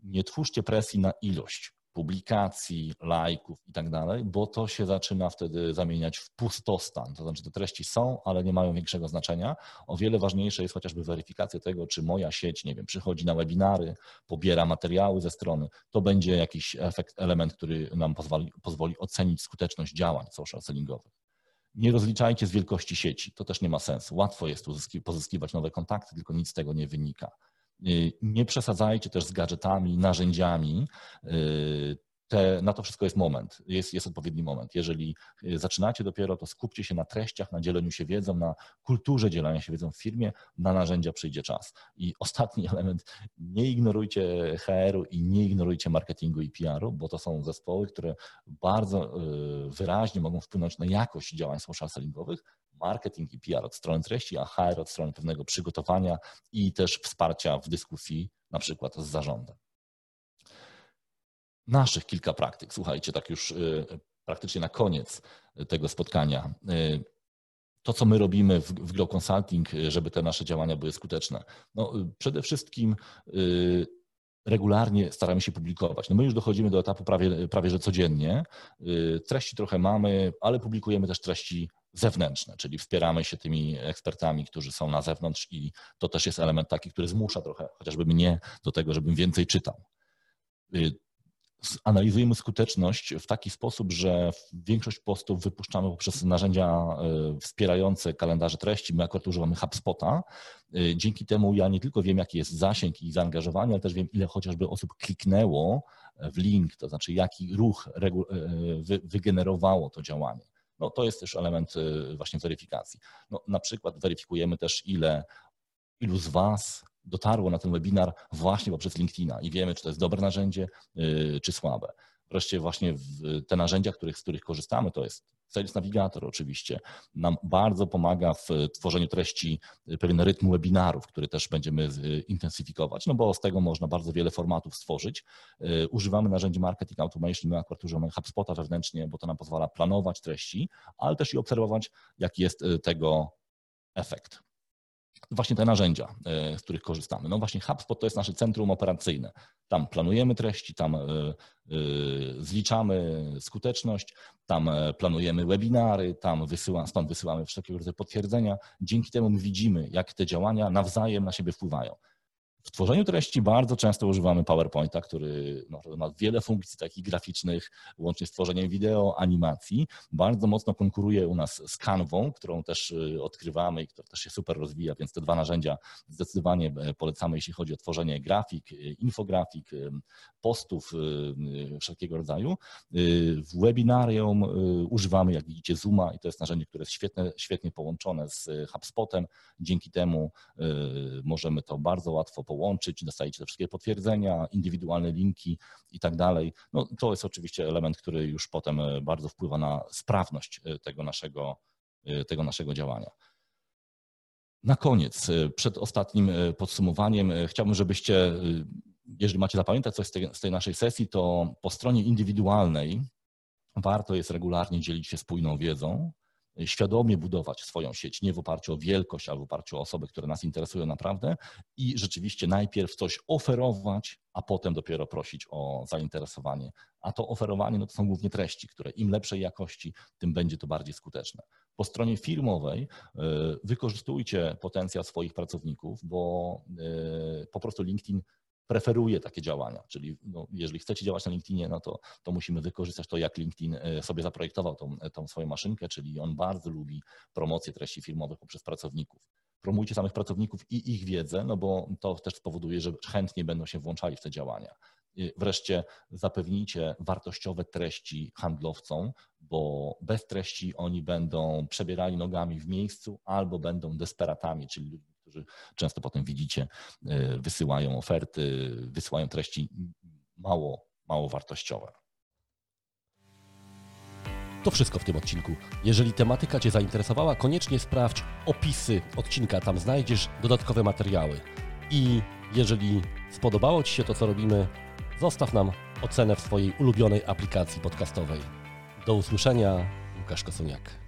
Nie twórzcie presji na ilość publikacji, lajków i tak dalej, bo to się zaczyna wtedy zamieniać w pustostan. To znaczy te treści są, ale nie mają większego znaczenia. O wiele ważniejsze jest chociażby weryfikacja tego, czy moja sieć, nie wiem, przychodzi na webinary, pobiera materiały ze strony. To będzie jakiś efekt, element, który nam pozwoli, pozwoli ocenić skuteczność działań social sellingowych. Nie rozliczajcie z wielkości sieci, to też nie ma sensu. Łatwo jest pozyskiwać nowe kontakty, tylko nic z tego nie wynika. Y, nie przesadzajcie też z gadżetami, narzędziami. Y, te, na to wszystko jest moment, jest, jest odpowiedni moment. Jeżeli y, zaczynacie dopiero, to skupcie się na treściach, na dzieleniu się wiedzą, na kulturze dzielenia się wiedzą w firmie, na narzędzia przyjdzie czas. I ostatni element, nie ignorujcie HR-u i nie ignorujcie marketingu i PR-u, bo to są zespoły, które bardzo wyraźnie mogą wpłynąć na jakość działań social sellingowych, marketing i PR od strony treści, a HR od strony pewnego przygotowania i też wsparcia w dyskusji, na przykład z zarządem. Naszych kilka praktyk, słuchajcie, tak już y, praktycznie na koniec tego spotkania. Y, to, co my robimy w, w Glow Consulting, żeby te nasze działania były skuteczne. No, przede wszystkim y, regularnie staramy się publikować. No my już dochodzimy do etapu prawie, prawie że codziennie. Treści trochę mamy, ale publikujemy też treści zewnętrzne, czyli wspieramy się tymi ekspertami, którzy są na zewnątrz i to też jest element taki, który zmusza trochę, chociażby mnie do tego, żebym więcej czytał. Y, analizujemy skuteczność w taki sposób, że większość postów wypuszczamy poprzez narzędzia y, wspierające kalendarze treści. My akurat używamy HubSpota. Y, dzięki temu ja nie tylko wiem, jaki jest zasięg i zaangażowanie, ale też wiem, ile chociażby osób kliknęło w link, to znaczy jaki ruch wygenerowało to działanie. No, to jest też element y, właśnie weryfikacji. No, na przykład weryfikujemy też, ile, ilu z Was dotarło na ten webinar właśnie poprzez LinkedIna i wiemy, czy to jest dobre narzędzie, y, czy słabe. Wreszcie właśnie te narzędzia, których, z których korzystamy, to jest Sales Navigator oczywiście nam bardzo pomaga w tworzeniu treści, pewien rytm webinarów, który też będziemy intensyfikować, no bo z tego można bardzo wiele formatów stworzyć. Y, używamy narzędzi Marketing Automation, my akurat używamy HubSpota wewnętrznie, bo to nam pozwala planować treści, ale też i obserwować, jaki jest y, tego efekt właśnie te narzędzia, e, z których korzystamy. No właśnie HubSpot to jest nasze centrum operacyjne. Tam planujemy treści, tam e, e, zliczamy skuteczność, tam planujemy webinary, tam wysyła, stąd wysyłamy wszelkiego rodzaju potwierdzenia. Dzięki temu my widzimy, jak te działania nawzajem na siebie wpływają. W tworzeniu treści bardzo często używamy PowerPointa, który no, ma wiele funkcji takich graficznych, łącznie z tworzeniem wideo, animacji. Bardzo mocno konkuruje u nas z Canvą, którą też y, odkrywamy i która też się super rozwija, więc te dwa narzędzia zdecydowanie e, polecamy, jeśli chodzi o tworzenie grafik, y, infografik, y, postów wszelkiego rodzaju. W webinarium używamy, jak widzicie, Zooma i to jest narzędzie, które jest świetne, świetnie połączone z HubSpotem. Dzięki temu możemy to bardzo łatwo połączyć, dostajecie te wszystkie potwierdzenia, indywidualne linki i tak dalej. No, to jest oczywiście element, który już potem e, bardzo wpływa na sprawność e, tego naszego, e, tego naszego działania. Na koniec, przed ostatnim podsumowaniem, chciałbym, żebyście, jeżeli macie zapamiętać coś z tej, z tej naszej sesji, to po stronie indywidualnej warto jest regularnie dzielić się spójną wiedzą, świadomie budować swoją sieć, nie w oparciu o wielkość, ale w oparciu o osoby, które nas interesują naprawdę i rzeczywiście najpierw coś oferować, a potem dopiero prosić o zainteresowanie. A to oferowanie no to są głównie treści, które im lepszej jakości, tym będzie to bardziej skuteczne. Po stronie firmowej e, wykorzystujcie potencjał swoich pracowników, bo e, po prostu LinkedIn preferuje takie działania, czyli no, jeżeli chcecie działać na LinkedInie, no to, to musimy wykorzystać to, jak LinkedIn e, sobie zaprojektował tą, tą swoją maszynkę, czyli on bardzo lubi promocję treści firmowych poprzez pracowników. Promujcie samych pracowników i ich wiedzę, no bo to też spowoduje, że chętnie będą się włączali w te działania. Wreszcie zapewnijcie wartościowe treści handlowcom, bo bez treści oni będą przebierali nogami w miejscu albo będą desperatami, czyli ludźmi, którzy często potem widzicie, e, wysyłają oferty, wysyłają treści mało, mało wartościowe. To wszystko w tym odcinku. Jeżeli tematyka Cię zainteresowała, koniecznie sprawdź opisy odcinka, tam znajdziesz dodatkowe materiały. I jeżeli spodobało Ci się to, co robimy, zostaw nam ocenę w swojej ulubionej aplikacji podcastowej. Do usłyszenia Łukasz Kosoniak.